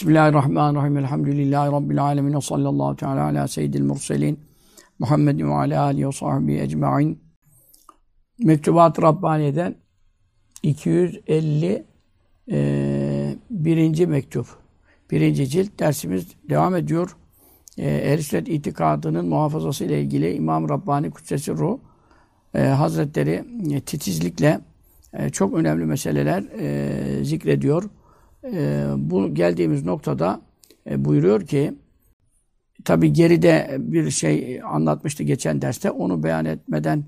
Bismillahirrahmanirrahim. Elhamdülillahi Rabbil alemin. Ve sallallahu teala ala seyyidil murselin. Muhammedin ve ala alihi ve sahbihi ecma'in. Mektubat-ı Rabbaniye'den 250 e, birinci mektup. Birinci cilt dersimiz devam ediyor. E, Ehl-i itikadının muhafazası ile ilgili İmam Rabbani Kudsesi Ruh e, Hazretleri e, titizlikle e, çok önemli meseleler e, zikrediyor e, bu geldiğimiz noktada e, buyuruyor ki tabi geride bir şey anlatmıştı geçen derste onu beyan etmeden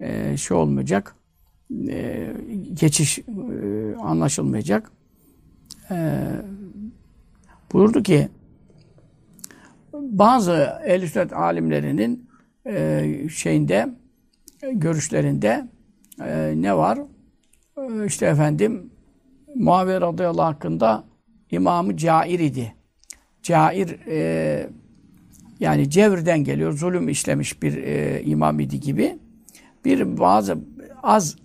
e, şey olmayacak e, geçiş e, anlaşılmayacak e, buyurdu ki bazı ehl sünnet alimlerinin e, şeyinde görüşlerinde e, ne var? E, işte efendim Muaviye radıyallahu hakkında imamı Cair idi. Cair e, yani cevrden geliyor, zulüm işlemiş bir e, imam idi gibi. Bir bazı az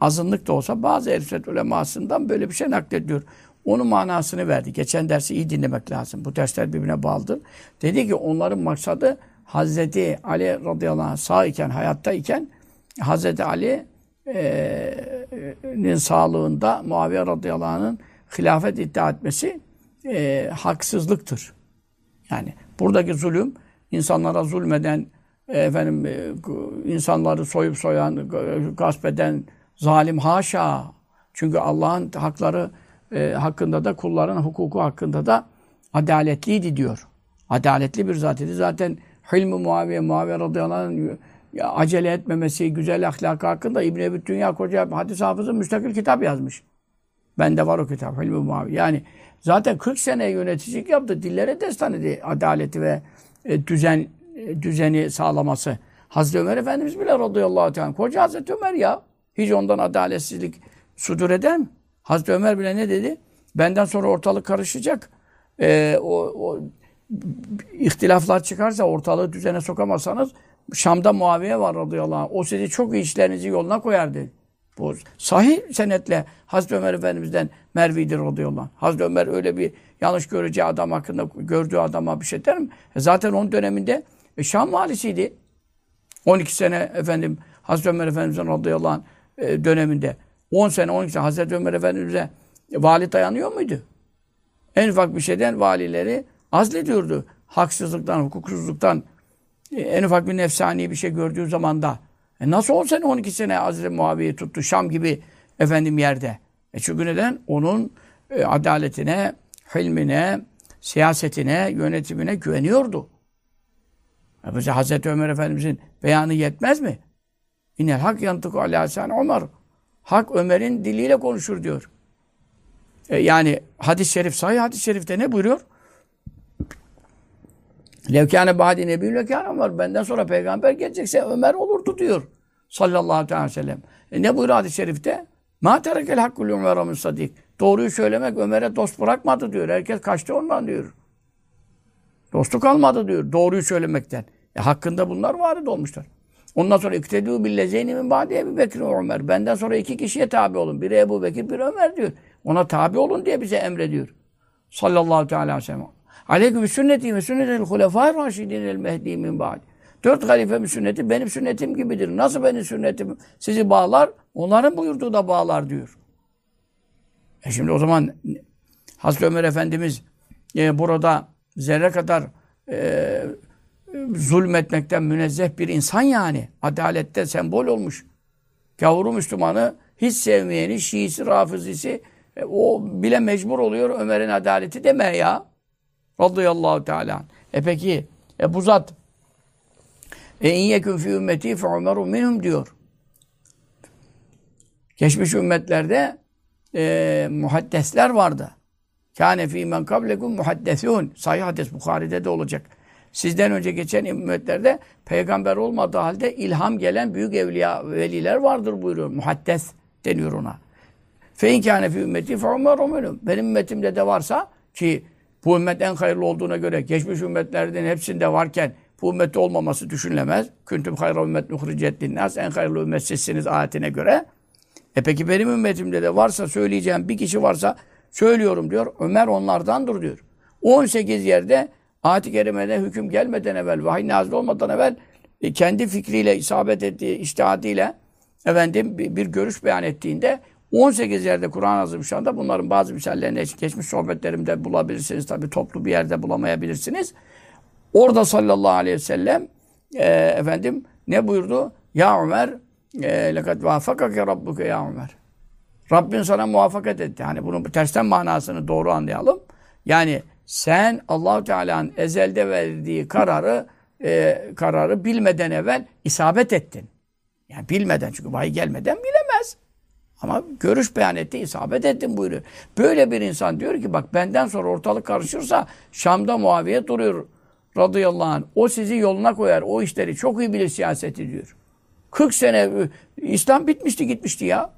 azınlık da olsa bazı erifet ulemasından böyle bir şey naklediyor. Onun manasını verdi. Geçen dersi iyi dinlemek lazım. Bu dersler birbirine bağlıdır. Dedi ki onların maksadı Hazreti Ali radıyallahu anh sağ iken, hayatta iken Hazreti Ali nin sağlığında Muaviye radıyallahu anh'ın hilafet iddia etmesi e, haksızlıktır. Yani buradaki zulüm insanlara zulmeden efendim e, insanları soyup soyan, gasp eden zalim haşa. Çünkü Allah'ın hakları e, hakkında da kulların hukuku hakkında da adaletliydi diyor. Adaletli bir zat idi. Zaten Hilmi Muaviye, Muaviye radıyallahu anh ya acele etmemesi, güzel ahlakı hakkında İbn Ebi Dünya Koca hadis hafızı müstakil kitap yazmış. Bende var o kitap. Hilmi Muavi. Yani zaten 40 sene yöneticilik yaptı. Dillere destan edildi. Adaleti ve e, düzen e, düzeni sağlaması. Hazreti Ömer Efendimiz bile radıyallahu teala. Koca Hazreti Ömer ya. Hiç ondan adaletsizlik sudur eder mi? Hazreti Ömer bile ne dedi? Benden sonra ortalık karışacak. Ee, o, o ihtilaflar çıkarsa ortalığı düzene sokamazsanız Şam'da Muaviye var radıyallahu anh. O sizi çok iyi işlerinizi yoluna koyardı. Bu sahih senetle Hazreti Ömer Efendimiz'den Mervi'dir radıyallahu anh. Hazreti Ömer öyle bir yanlış göreceği adam hakkında gördüğü adama bir şey der mi? E zaten onun döneminde e, Şam valisiydi. 12 sene efendim Hazreti Ömer Efendimiz'in radıyallahu anh e, döneminde 10 sene 12 sene Hazreti Ömer Efendimiz'e vali dayanıyor muydu? En ufak bir şeyden valileri azlediyordu. Haksızlıktan, hukuksuzluktan, en ufak bir nefsani bir şey gördüğü zaman da e nasıl 10 sene 12 sene Hazreti Muaviye tuttu Şam gibi efendim yerde. E çünkü neden? Onun e, adaletine, hilmine, siyasetine, yönetimine güveniyordu. E bize Hazreti Ömer Efendimizin beyanı yetmez mi? İnel hak yantıku alâ sen Ömer. Hak Ömer'in diliyle konuşur diyor. E yani hadis-i şerif, sahih hadis-i şerifte ne buyuruyor? Levkâne ba'di nebi lekâne Ömer. Benden sonra peygamber gelecekse Ömer olurdu diyor. Sallallahu aleyhi ve sellem. E ne buyuruyor hadis-i şerifte? Ma terekel hakkul Ömer'e sadik. Doğruyu söylemek Ömer'e dost bırakmadı diyor. Herkes kaçtı ondan diyor. Dostu kalmadı diyor. Doğruyu söylemekten. E hakkında bunlar varid olmuşlar. Ondan sonra iktedû billezeyni min ba'di Ebu Bekir Ömer. Benden sonra iki kişiye tabi olun. Biri Ebu Bekir, biri Ömer diyor. Ona tabi olun diye bize emrediyor. Sallallahu aleyhi ve sellem. Aleyküm sünneti ve sünnetel hulefâ raşidin el mehdi min ba'd. Dört halifemin sünneti benim sünnetim gibidir. Nasıl benim sünnetim sizi bağlar? Onların buyurduğu da bağlar diyor. E şimdi o zaman Hazreti Ömer Efendimiz e, burada zerre kadar e, zulmetmekten münezzeh bir insan yani. Adalette sembol olmuş. Gavuru Müslümanı hiç sevmeyeni, Şiisi, Rafizisi e, o bile mecbur oluyor Ömer'in adaleti deme ya. Radıyallahu teala. E peki e bu zat e in yekun fi ümmeti fe umeru minhum diyor. Geçmiş ümmetlerde e, muhaddesler vardı. Kâne fî men kablekum muhaddesûn. Sahih hadis Bukhari'de de olacak. Sizden önce geçen ümmetlerde peygamber olmadığı halde ilham gelen büyük evliya veliler vardır buyuruyor. Muhaddes deniyor ona. Fe in kâne fî ümmeti fe umeru minhum. Benim ümmetimde de varsa ki bu ümmet en hayırlı olduğuna göre geçmiş ümmetlerden hepsinde varken bu ümmette olmaması düşünülemez. Küntüm hayra ümmet nuhricet linnas. En hayırlı ümmet sizsiniz ayetine göre. E peki benim ümmetimde de varsa söyleyeceğim bir kişi varsa söylüyorum diyor. Ömer onlardandır diyor. 18 yerde ayet-i kerimede hüküm gelmeden evvel, vahiy nazil olmadan evvel e, kendi fikriyle, isabet ettiği, iştihadiyle efendim bir görüş beyan ettiğinde 18 yerde Kur'an-ı Azimüşşan'da bunların bazı misallerini geçmiş sohbetlerimde bulabilirsiniz. Tabi toplu bir yerde bulamayabilirsiniz. Orada sallallahu aleyhi ve sellem e, efendim ne buyurdu? Ya Ömer lekad vafakake rabbuke ya Ömer. Rabbin sana muvaffakat etti. Hani bunun tersten manasını doğru anlayalım. Yani sen Allahu Teala'nın ezelde verdiği kararı e, kararı bilmeden evvel isabet ettin. Yani bilmeden çünkü vahiy gelmeden bilemez. Ama görüş beyan etti, isabet ettin buyuruyor. Böyle bir insan diyor ki bak benden sonra ortalık karışırsa Şam'da Muaviye duruyor radıyallahu anh. O sizi yoluna koyar. O işleri çok iyi bilir siyaseti diyor. 40 sene İslam bitmişti gitmişti ya.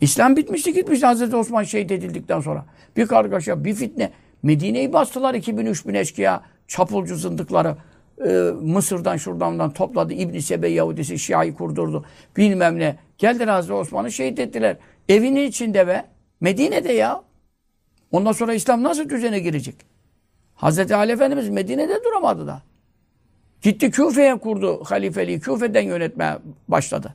İslam bitmişti gitmişti Hazreti Osman şehit edildikten sonra. Bir kargaşa, bir fitne. Medine'yi bastılar 2000-3000 eşkıya, çapulcu zındıkları. Ee, Mısır'dan şuradan topladı. İbn Sebe Yahudisi Şia'yı kurdurdu. Bilmem ne. Geldiler Hazreti Osman'ı şehit ettiler. Evinin içinde ve Medine'de ya. Ondan sonra İslam nasıl düzene girecek? Hazreti Ali Efendimiz Medine'de duramadı da. Gitti Küfe'ye kurdu halifeliği. Küfe'den yönetmeye başladı.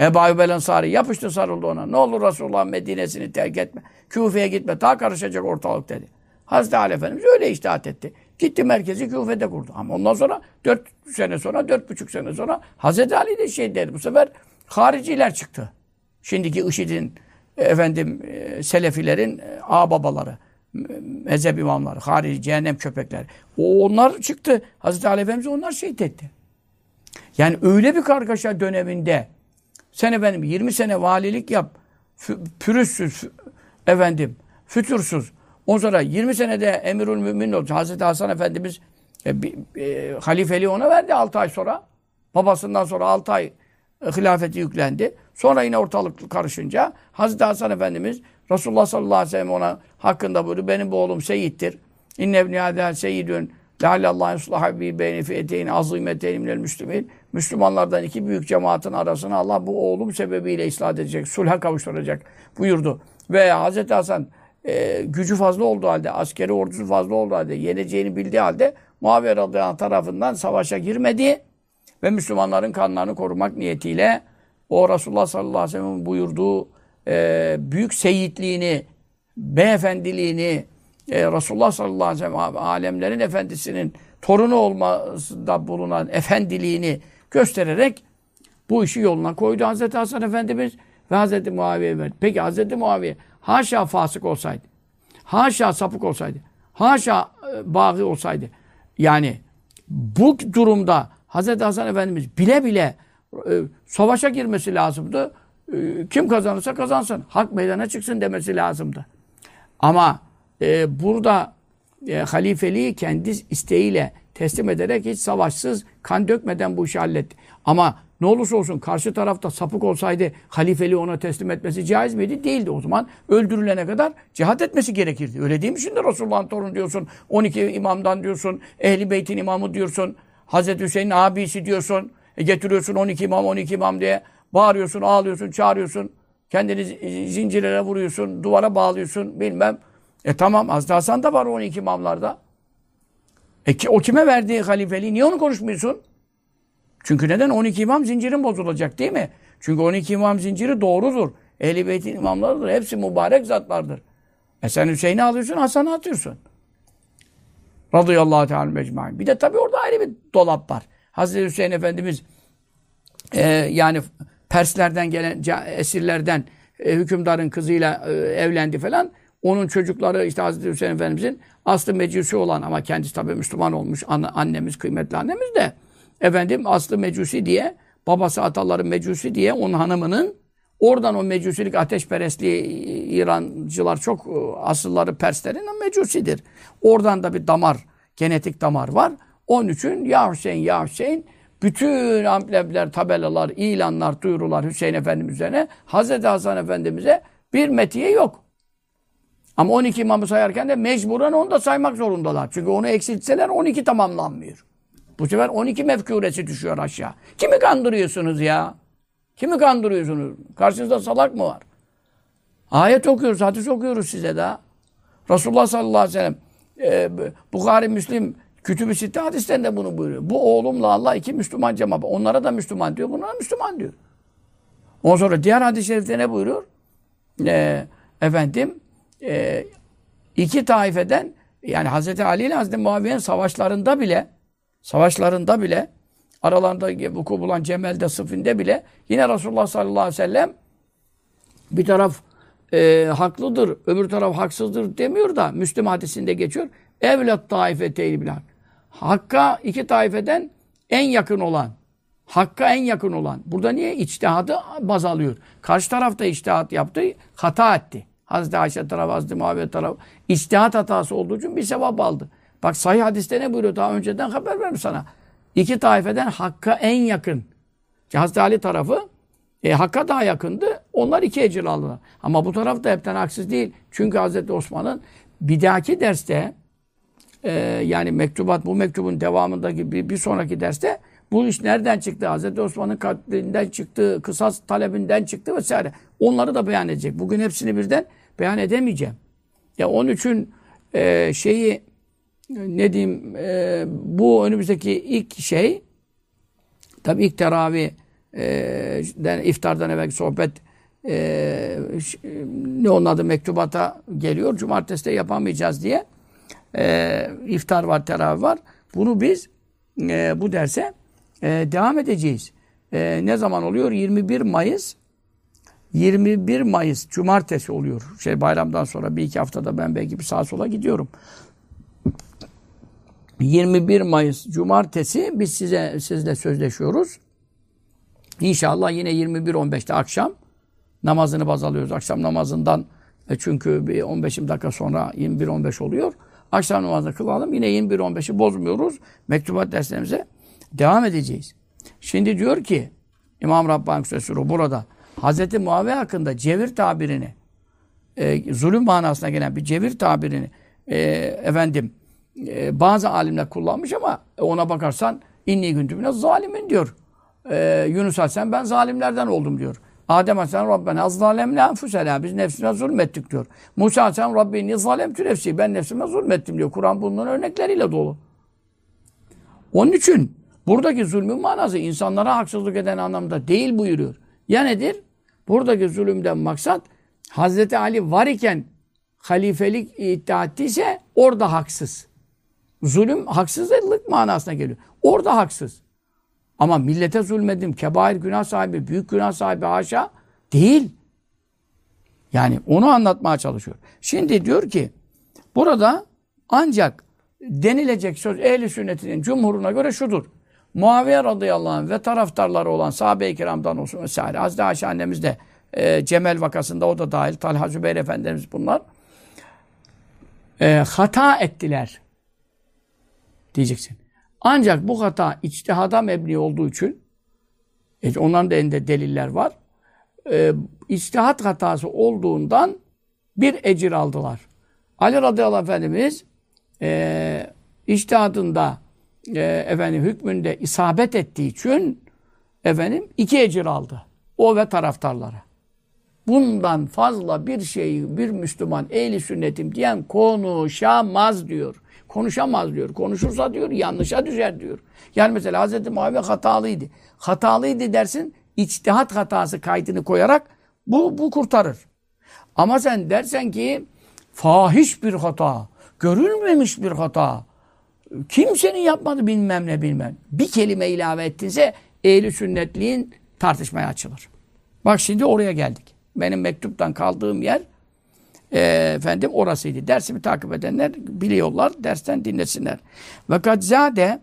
Ebu Ayyub el Ensari yapıştı sarıldı ona. Ne olur Resulullah Medine'sini terk etme. Küfe'ye gitme. Daha karışacak ortalık dedi. Hazreti Ali Efendimiz öyle iştahat etti. Gitti merkezi Küfe'de kurdu. Ama ondan sonra dört sene sonra, dört buçuk sene sonra Hazreti Ali de şey dedi. Bu sefer hariciler çıktı. Şimdiki IŞİD'in efendim e, Selefilerin e, ağ babaları mezhep imamları, harici, cehennem köpekleri. O, onlar çıktı. Hazreti Ali Efendimiz onlar şehit etti. Yani öyle bir kargaşa döneminde sen efendim 20 sene valilik yap, pürüzsüz, efendim, fütursuz. Ondan sonra 20 senede emirül mümin oldu. Hazreti Hasan Efendimiz e, e, halifeliği ona verdi 6 ay sonra. Babasından sonra 6 ay e, hilafeti yüklendi. Sonra yine ortalık karışınca Hazreti Hasan Efendimiz Resulullah sallallahu aleyhi ve sellem ona hakkında buyurdu. Benim bu oğlum seyittir. İnne ebni hâdâ seyyidün. Leallallahu yuslaha bi beyni fi eteyn azimeteyn minel müslümin. Müslümanlardan iki büyük cemaatin arasını Allah bu oğlum sebebiyle ıslah edecek, sulha kavuşturacak buyurdu. Ve Hazreti Hasan e, gücü fazla olduğu halde, askeri ordusu fazla olduğu halde, yeneceğini bildiği halde Muaviye radıyallahu tarafından savaşa girmedi ve Müslümanların kanlarını korumak niyetiyle o Resulullah sallallahu aleyhi ve sellem'in buyurduğu e, büyük seyitliğini, beyefendiliğini, e, Resulullah sallallahu aleyhi ve sellem alemlerin efendisinin torunu olmasında bulunan efendiliğini göstererek bu işi yoluna koydu Hazreti Hasan Efendimiz ve Hazreti Muaviye. Peki Hazreti Muaviye haşa fasık olsaydı, haşa sapık olsaydı, haşa e, bağı olsaydı, yani bu durumda Hazreti Hasan Efendimiz bile bile e, savaşa girmesi lazımdı. E, kim kazanırsa kazansın. Hak meydana çıksın demesi lazımdı. Ama e, burada e, halifeliği kendi isteğiyle teslim ederek hiç savaşsız, kan dökmeden bu işi halletti. Ama ne olursa olsun karşı tarafta sapık olsaydı halifeliği ona teslim etmesi caiz miydi? Değildi. O zaman öldürülene kadar cihat etmesi gerekirdi. Öyle değil mi şimdi Resulullah'ın torunu diyorsun, 12 imamdan diyorsun, Ehli Beyt'in imamı diyorsun, Hazreti Hüseyin'in abisi diyorsun, e getiriyorsun 12 imam, 12 imam diye bağırıyorsun, ağlıyorsun, çağırıyorsun. Kendini zincirlere vuruyorsun, duvara bağlıyorsun bilmem. E tamam Hazreti Hasan da var 12 imamlarda. E ki, o kime verdiği halifeliği niye onu konuşmuyorsun? Çünkü neden? 12 imam zincirin bozulacak değil mi? Çünkü 12 imam zinciri doğrudur. Ehl-i Beyt'in imamlarıdır. Hepsi mübarek zatlardır. E sen Hüseyin'i alıyorsun, Hasan'ı atıyorsun. Radıyallahu teala mecmain. Bir de tabii orada ayrı bir dolap var. Hazreti Hüseyin Efendimiz e, yani Perslerden gelen esirlerden e, hükümdarın kızıyla e, evlendi falan. Onun çocukları işte Hazreti Hüseyin Efendimizin aslı mecusi olan ama kendisi tabii Müslüman olmuş annemiz, kıymetli annemiz de efendim aslı mecusi diye babası ataları mecusi diye onun hanımının oradan o mecusilik ateşperestliği İrancılar çok e, asılları Perslerin mecusidir. Oradan da bir damar, genetik damar var. Onun için ya Hüseyin ya Hüseyin bütün amblemler, tabelalar, ilanlar, duyurular Hüseyin Efendimiz üzerine Hazreti Hasan Efendimiz'e bir metiye yok. Ama 12 imamı sayarken de mecburen onu da saymak zorundalar. Çünkü onu eksiltseler 12 tamamlanmıyor. Bu sefer 12 mefkuresi düşüyor aşağı. Kimi kandırıyorsunuz ya? Kimi kandırıyorsunuz? Karşınızda salak mı var? Ayet okuyoruz, hadis okuyoruz size daha. Resulullah sallallahu aleyhi ve sellem e, Bukhari, Müslim Kütüb-i Sitte hadislerinde bunu buyuruyor. Bu oğlumla Allah iki Müslüman cemaat. Onlara da Müslüman diyor, bunlara Müslüman diyor. Ondan sonra diğer hadis-i şerifte ne buyuruyor? Ee, efendim e, iki taifeden yani Hz. Ali ile Hz. Muaviye'nin savaşlarında bile savaşlarında bile aralarında vuku bulan Cemel'de Sıfın'de bile yine Resulullah sallallahu aleyhi ve sellem bir taraf e, haklıdır, öbür taraf haksızdır demiyor da Müslüm hadisinde geçiyor. Evlet taifeteyni bilhak. Hakka iki taifeden en yakın olan, Hakka en yakın olan. Burada niye? içtihadı baz alıyor. Karşı tarafta içtihat yaptı, hata etti. Hazreti Ayşe tarafı, Hazreti Muaviye tarafı. İçtihat hatası olduğu için bir sevap aldı. Bak sahih hadiste ne buyuruyor? Daha önceden haber vermiş sana. İki taifeden Hakk'a en yakın. Hazreti Ali tarafı e, Hakk'a daha yakındı. Onlar iki ecir aldılar. Ama bu taraf da hepten haksız değil. Çünkü Hazreti Osman'ın bir dahaki derste e, yani mektubat bu mektubun devamındaki bir, bir sonraki derste bu iş nereden çıktı? Hazreti Osman'ın katlinden çıktı, kısas talebinden çıktı vesaire. Onları da beyan edecek. Bugün hepsini birden beyan edemeyeceğim. Ya onun için e, şeyi ne diyeyim e, bu önümüzdeki ilk şey tabii ilk teravih e, iftardan evvelki sohbet e, ne onun adı mektubata geliyor. Cumartesi de yapamayacağız diye e, iftar var, teravih var. Bunu biz e, bu derse e, devam edeceğiz. E, ne zaman oluyor? 21 Mayıs 21 Mayıs Cumartesi oluyor. Şey bayramdan sonra bir iki haftada ben belki bir sağa sola gidiyorum. 21 Mayıs Cumartesi biz size sizle sözleşiyoruz. İnşallah yine 21-15'te akşam namazını baz alıyoruz. Akşam namazından e çünkü bir 15 dakika sonra 21-15 oluyor. Akşam namazını kılalım. Yine 21-15'i bozmuyoruz. Mektubat derslerimize devam edeceğiz. Şimdi diyor ki İmam Rabbani Küsesuru burada Hz. Muaviye hakkında cevir tabirini e, zulüm manasına gelen bir cevir tabirini e, efendim e, bazı alimler kullanmış ama ona bakarsan inni güntümüne zalimin diyor. E, Yunus Aleyhisselam ben zalimlerden oldum diyor. Adem Aleyhisselam Rabbena azzalemne enfusena biz nefsine zulmettik diyor. Musa Aleyhisselam Rabbini zalemtü nefsi ben nefsime zulmettim diyor. Kur'an bunun örnekleriyle dolu. Onun için buradaki zulmün manası insanlara haksızlık eden anlamda değil buyuruyor. Ya nedir? Buradaki zulümden maksat Hazreti Ali var iken halifelik iddia ettiyse orada haksız. Zulüm haksızlık manasına geliyor. Orada haksız. Ama millete zulmedim, kebair günah sahibi, büyük günah sahibi haşa değil. Yani onu anlatmaya çalışıyor. Şimdi diyor ki burada ancak denilecek söz ehli sünnetinin cumhuruna göre şudur. Muaviye radıyallahu anh ve taraftarları olan sahabe-i kiramdan olsun vesaire. Hazreti Ayşe annemiz de e, Cemel vakasında o da dahil. Talha Zübeyir Efendimiz bunlar. E, hata ettiler. Diyeceksin. Ancak bu hata içtihada mebni olduğu için e, onların da elinde deliller var. E, içtihat hatası olduğundan bir ecir aldılar. Ali radıyallahu efendimiz e, içtihadında e, efendim hükmünde isabet ettiği için efendim iki ecir aldı. O ve taraftarları. Bundan fazla bir şeyi bir Müslüman ehli sünnetim diyen konuşamaz diyor. Konuşamaz diyor. Konuşursa diyor yanlışa düşer diyor. Yani mesela Hz. Muaviye hatalıydı. Hatalıydı dersin içtihat hatası kaydını koyarak bu, bu kurtarır. Ama sen dersen ki fahiş bir hata, görülmemiş bir hata, kimsenin yapmadı bilmem ne bilmem. Bir kelime ilave ettinse ehli sünnetliğin tartışmaya açılır. Bak şimdi oraya geldik. Benim mektuptan kaldığım yer e, efendim orasıydı. Dersimi takip edenler biliyorlar. Dersten dinlesinler. Ve kad zade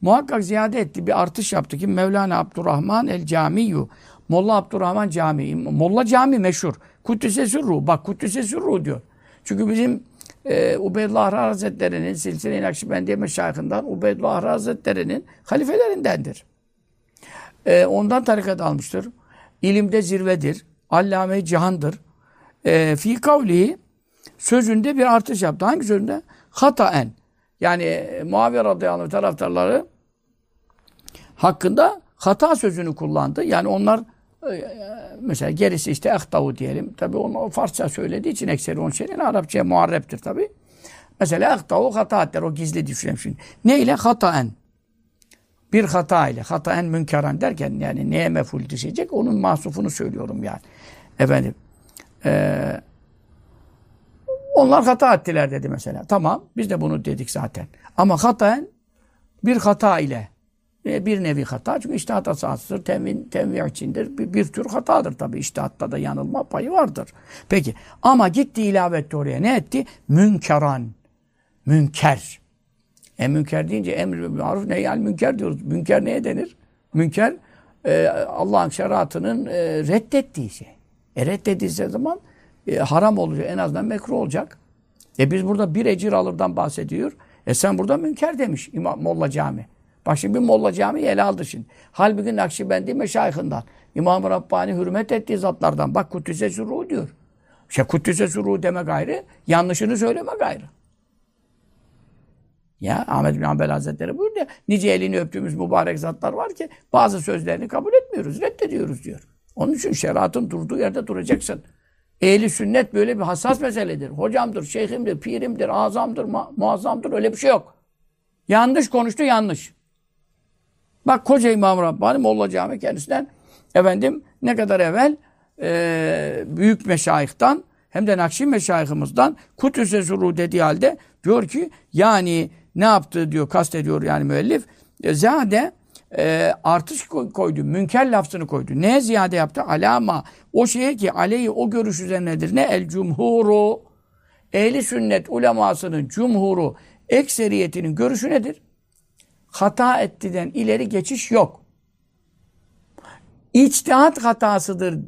muhakkak ziyade etti. Bir artış yaptı ki Mevlana Abdurrahman el Camiyu Molla Abdurrahman Camii. Molla Cami meşhur. Kuddise Sürru. Bak Kuddise Sürru diyor. Çünkü bizim e, Ubeydullah Ahra Hazretleri'nin Silsile-i Nakşibendiye Meşayihinden Ubeydullah Ahra Hazretleri'nin halifelerindendir. E, ondan tarikat almıştır. İlimde zirvedir. Allame cihandır. E, fi kavli sözünde bir artış yaptı. Hangi sözünde? Hataen. Yani e, Muaviye radıyallahu anh taraftarları hakkında hata sözünü kullandı. Yani onlar mesela gerisi işte ehtavu diyelim. Tabi onu Farsça söylediği için ekseri onun şeyin Arapçaya muharreptir tabi. Mesela ehtavu hata der. O gizli düşünelim şimdi. Ne ile? Hataen. Bir hata ile. Hataen münkeran derken yani neye meful düşecek? Onun mahsufunu söylüyorum yani. Efendim. Eee onlar hata ettiler dedi mesela. Tamam biz de bunu dedik zaten. Ama hataen bir hata ile e, bir nevi hata. Çünkü iştihat hatasıdır. Tevin, tevvi içindir. Bir, bir tür hatadır tabii. İştihatta da yanılma payı vardır. Peki. Ama gitti ilave etti oraya. Ne etti? Münkeran. Münker. E münker deyince emr ve maruf ne yani münker diyoruz. Münker neye denir? Münker e, Allah'ın şeriatının e, reddettiği şey. E reddedilse zaman e, haram olacak. En azından mekruh olacak. E biz burada bir ecir alırdan bahsediyor. E sen burada münker demiş İmam Molla Cami. Bak şimdi bir Molla Cami ele aldı şimdi. Halbuki Nakşibendi meşayihinden. İmam-ı Rabbani hürmet ettiği zatlardan. Bak Kuddise Suru diyor. İşte Kuddise Suru deme gayrı, yanlışını söyleme gayrı. Ya Ahmet bin Hanbel Hazretleri buyurdu ya, nice elini öptüğümüz mübarek zatlar var ki bazı sözlerini kabul etmiyoruz, reddediyoruz diyor. Onun için şeriatın durduğu yerde duracaksın. Ehli sünnet böyle bir hassas meseledir. Hocamdır, şeyhimdir, pirimdir, azamdır, muazzamdır öyle bir şey yok. Yanlış konuştu, yanlış. Bak koca İmam Rabbani Molla Cami kendisinden efendim ne kadar evvel e, büyük meşayihtan hem de Nakşi meşayihimizden Kudüs'e zuru dediği halde diyor ki yani ne yaptı diyor kastediyor yani müellif e, zade e, artış koydu. Münker lafzını koydu. Neye ziyade yaptı? Alama. O şeye ki aleyhi o görüş üzerinedir. Ne? El cumhuru. Ehli sünnet ulemasının cumhuru ekseriyetinin görüşü nedir? Hata ettiden ileri geçiş yok. İçtihat hatasıdır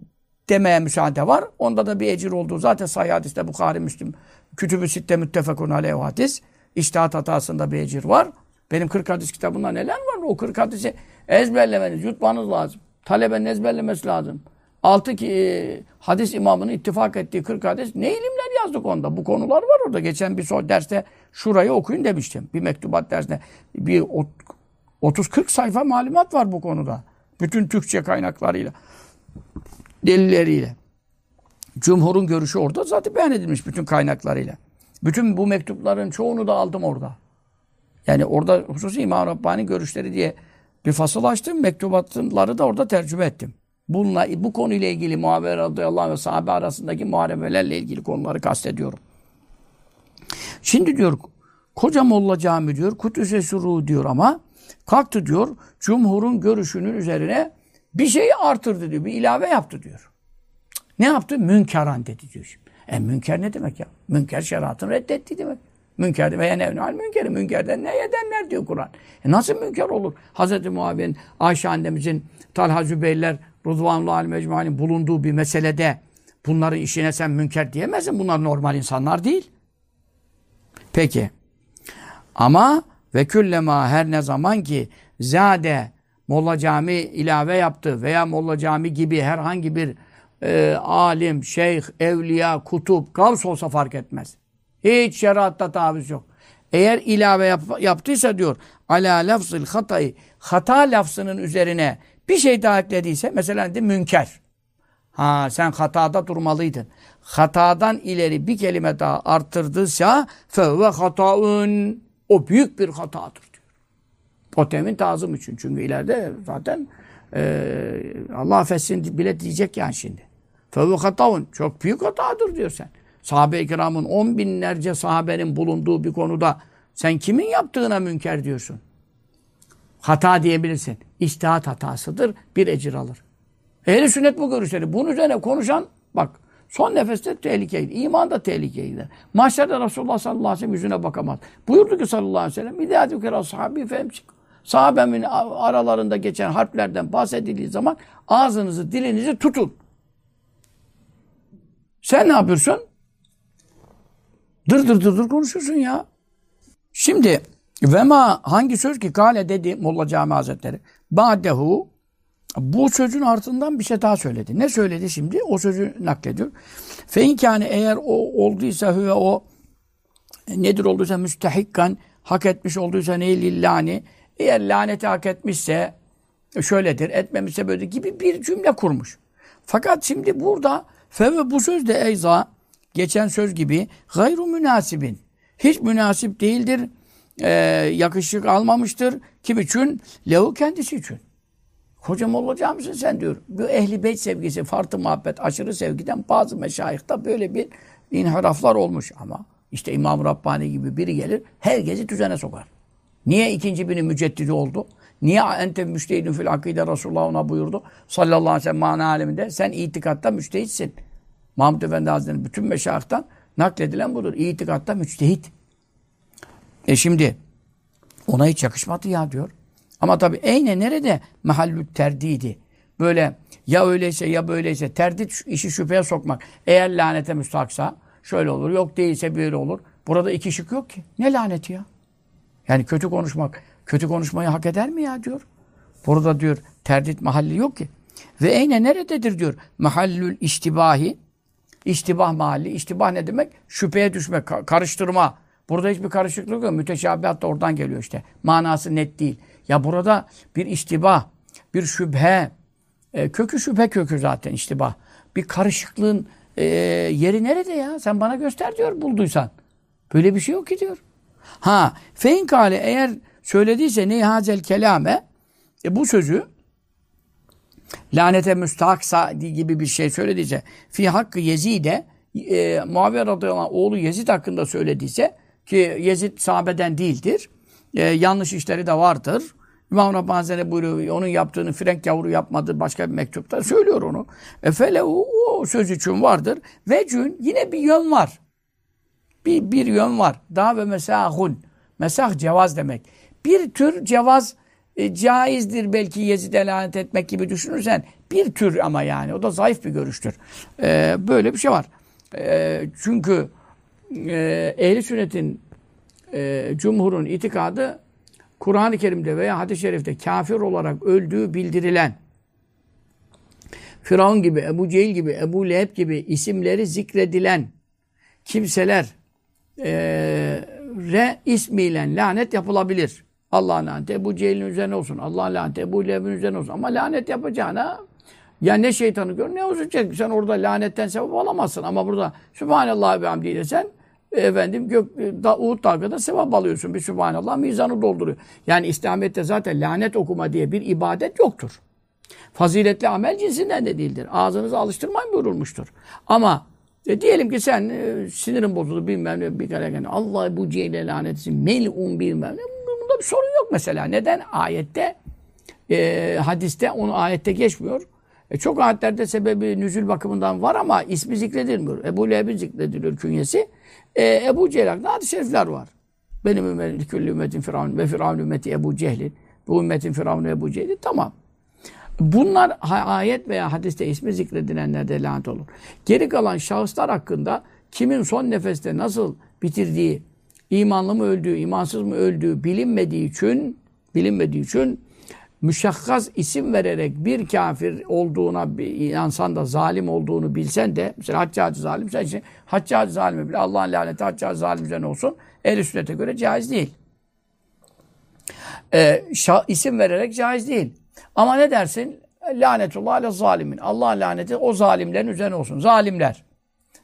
demeye müsaade var. Onda da bir ecir olduğu zaten sahih hadiste Bukhari, Müslim, Kütüb-ü Sitte müttefekun aleyh hadis. İçtihat hatasında bir ecir var. Benim 40 hadis kitabında neler? O 40 hadisi ezberlemeniz, yutmanız lazım. Talebenin ezberlemesi lazım. Altı ki e, hadis imamının ittifak ettiği 40 hadis ne ilimler yazdık onda. Bu konular var orada. Geçen bir son derste şurayı okuyun demiştim. Bir mektubat dersinde. Bir 30-40 sayfa malumat var bu konuda. Bütün Türkçe kaynaklarıyla. Delilleriyle. Cumhur'un görüşü orada zaten beyan edilmiş bütün kaynaklarıyla. Bütün bu mektupların çoğunu da aldım orada. Yani orada hususi İmam Rabbani görüşleri diye bir fasıl açtım. Mektubatları da orada tercüme ettim. Bununla, bu konuyla ilgili muhabere radıyallahu ve sahabe arasındaki muharebelerle ilgili konuları kastediyorum. Şimdi diyor koca Molla Cami diyor Kudüs'e suru diyor ama kalktı diyor Cumhur'un görüşünün üzerine bir şeyi artırdı diyor. Bir ilave yaptı diyor. Ne yaptı? Münkeran dedi diyor şimdi. E münker ne demek ya? Münker şeriatın reddetti demek. Münker ve nevnal münkeri. Münkerden ne edenler diyor Kur'an. E nasıl münker olur? Hz. Muaviye'nin, Ayşe annemizin, Talha Zübeyirler, Rıdvanullah al bulunduğu bir meselede bunların işine sen münker diyemezsin. Bunlar normal insanlar değil. Peki. Ama ve küllema her ne zaman ki zade Molla Cami ilave yaptı veya Molla Cami gibi herhangi bir e, alim, şeyh, evliya, kutup, gavs olsa fark etmez. Hiç şeriatta taviz yok. Eğer ilave yap, yaptıysa diyor ala lafzıl hatayı hata lafzının üzerine bir şey daha eklediyse mesela de münker. Ha sen hatada durmalıydın. Hatadan ileri bir kelime daha arttırdıysa fevve hataun o büyük bir hatadır diyor. Potemin tazım için. Çünkü ileride zaten e, Allah affetsin bile diyecek yani şimdi. Fevve hataun çok büyük hatadır diyor sen sahabe-i kiramın on binlerce sahabenin bulunduğu bir konuda sen kimin yaptığına münker diyorsun? Hata diyebilirsin. İçtihat hatasıdır. Bir ecir alır. Ehli sünnet bu görüşleri. Bunun üzerine konuşan bak son nefeste tehlikeydi. İman da tehlikeydi. Mahşerde Resulullah sallallahu aleyhi ve sellem yüzüne bakamaz. Buyurdu ki sallallahu aleyhi ve sellem İdâdü kera sahabi femsik. Sahabemin aralarında geçen harplerden bahsedildiği zaman ağzınızı, dilinizi tutun. Sen ne yapıyorsun? Dır dır dır dır konuşuyorsun ya. Şimdi vema hangi söz ki kale dedi Molla Cami Hazretleri. Ba'dehu bu sözün ardından bir şey daha söyledi. Ne söyledi şimdi? O sözü naklediyor. Fe inkâne eğer o olduysa hüve o nedir olduysa müstehikkan hak etmiş olduysa ne lillani eğer laneti hak etmişse şöyledir, etmemişse böyle gibi bir cümle kurmuş. Fakat şimdi burada fe bu söz de eyza geçen söz gibi gayru münasibin. Hiç münasip değildir. E, yakışık almamıştır. Kim için? Lehu kendisi için. Hocam olacak mısın sen diyor. Bu ehli beyt sevgisi, farklı muhabbet, aşırı sevgiden bazı meşayihta böyle bir inhiraflar olmuş. Ama işte İmam Rabbani gibi biri gelir, herkesi düzene sokar. Niye ikinci binin müceddidi oldu? Niye ente müştehidin fil akide Resulullah ona buyurdu? Sallallahu aleyhi ve sellem mana aleminde. Sen itikatta müştehitsin. Mahmud Efendi Hazretleri bütün meşayihtan nakledilen budur. İtikatta müçtehit. E şimdi ona hiç yakışmadı ya diyor. Ama tabii eyne nerede mahallü terdidi? Böyle ya öyleyse ya böyleyse terdit işi şüpheye sokmak. Eğer lanete müstaksa şöyle olur. Yok değilse böyle olur. Burada iki şık yok ki. Ne laneti ya? Yani kötü konuşmak, kötü konuşmayı hak eder mi ya diyor. Burada diyor terdit mahalli yok ki. Ve eyne nerededir diyor. Mahallül iştibahi. İştibah mahalli. İştibah ne demek? Şüpheye düşmek, karıştırma. Burada hiçbir karışıklık yok. Müteşabihat da oradan geliyor işte. Manası net değil. Ya burada bir iştibah, bir şüphe, e, kökü şüphe kökü zaten iştibah. Bir karışıklığın e, yeri nerede ya? Sen bana göster diyor bulduysan. Böyle bir şey yok ki diyor. Ha, fein kale eğer söylediyse ne hazel kelame e, bu sözü lanete müstahaksa gibi bir şey söylediyse fi hakkı Yezid'e e, Muaviye radıyallahu oğlu Yezid hakkında söylediyse ki Yezid sahabeden değildir. E, yanlış işleri de vardır. İmam Rabbani Hazretleri buyuruyor, onun yaptığını Frenk yavru yapmadı başka bir mektupta söylüyor onu. Efele o, o söz için vardır. Ve cün yine bir yön var. Bir, bir yön var. Daha ve mesahun. Mesah cevaz demek. Bir tür cevaz e, caizdir belki Yezid'e lanet etmek gibi düşünürsen. Bir tür ama yani. O da zayıf bir görüştür. E, böyle bir şey var. E, çünkü e, ehli sünnetin e, cumhurun itikadı Kur'an-ı Kerim'de veya hadis-i şerifte kafir olarak öldüğü bildirilen Firavun gibi, Ebu Cehil gibi, Ebu Leheb gibi isimleri zikredilen kimseler e, re ismiyle lanet yapılabilir. Allah'ın laneti Ebu Cehil'in üzerine olsun. Allah'ın laneti Ebu Leheb'in üzerine olsun. Ama lanet yapacağına ya ne şeytanı gör ne olacak. Sen orada lanetten sebep alamazsın. Ama burada Sübhanallah ve hamdi desen efendim gök, da, Uhud Dağı'da sevap alıyorsun. Bir Sübhanallah mizanı dolduruyor. Yani İslamiyet'te zaten lanet okuma diye bir ibadet yoktur. Faziletli amel cinsinden de değildir. Ağzınızı alıştırmayın buyurulmuştur. Ama e, diyelim ki sen e, sinirin bozuldu bilmem ne bir kere yani Allah bu ceyle lanet melun bilmem ne. Bir sorun yok mesela. Neden? Ayette e, hadiste onu ayette geçmiyor. E, çok ayetlerde sebebi nüzül bakımından var ama ismi zikredilmiyor. Ebu Leheb'in zikrediliyor künyesi. E, Ebu Cehil hakkında hadis-i şerifler var. Benim ümmetim, küllü ümmetin firavun ve firavun ümmeti Ebu Cehil'in. Bu ümmetin firavunu Ebu Cehil'in. Tamam. Bunlar ayet veya hadiste ismi zikredilenlerde lanet olur. Geri kalan şahıslar hakkında kimin son nefeste nasıl bitirdiği, imanlı mı öldüğü, imansız mı öldüğü bilinmediği için bilinmediği için müşakkas isim vererek bir kafir olduğuna bir insan da zalim olduğunu bilsen de mesela haccacı zalim sen için haccacı zalimi bile Allah'ın laneti haccacı zalim üzerine olsun ehl sünnete göre caiz değil. Ee, şah, isim vererek caiz değil. Ama ne dersin? Lanetullah ale zalimin. Allah'ın laneti o zalimlerin üzerine olsun. Zalimler.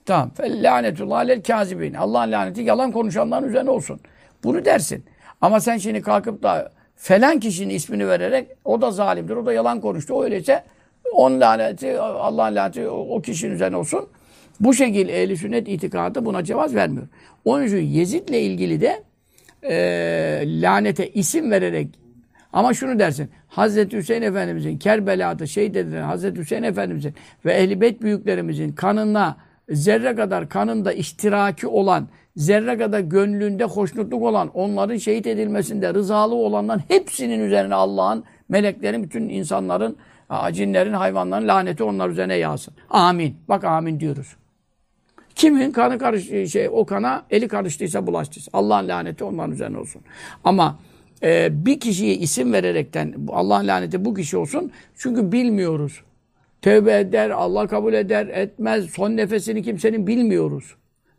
Tamam. Lanetullah alel kazibin. Allah'ın laneti yalan konuşanların üzerine olsun. Bunu dersin. Ama sen şimdi kalkıp da falan kişinin ismini vererek o da zalimdir, o da yalan konuştu. Öyleyse onun laneti, Allah'ın laneti o kişinin üzerine olsun. Bu şekilde ehli sünnet itikadı buna cevaz vermiyor. Onun için Yezid'le ilgili de e, lanete isim vererek ama şunu dersin. Hazreti Hüseyin Efendimizin Kerbela'da şehit edilen Hazreti Hüseyin Efendimizin ve Ehl-i Beyt büyüklerimizin kanına zerre kadar kanında iştiraki olan, zerre kadar gönlünde hoşnutluk olan, onların şehit edilmesinde rızalı olanların hepsinin üzerine Allah'ın, meleklerin, bütün insanların, cinlerin, hayvanların laneti onlar üzerine yağsın. Amin. Bak amin diyoruz. Kimin kanı karış şey o kana eli karıştıysa bulaştıysa Allah'ın laneti onların üzerine olsun. Ama e, bir kişiye isim vererekten Allah'ın laneti bu kişi olsun. Çünkü bilmiyoruz. Tevbe eder, Allah kabul eder, etmez. Son nefesini kimsenin bilmiyoruz.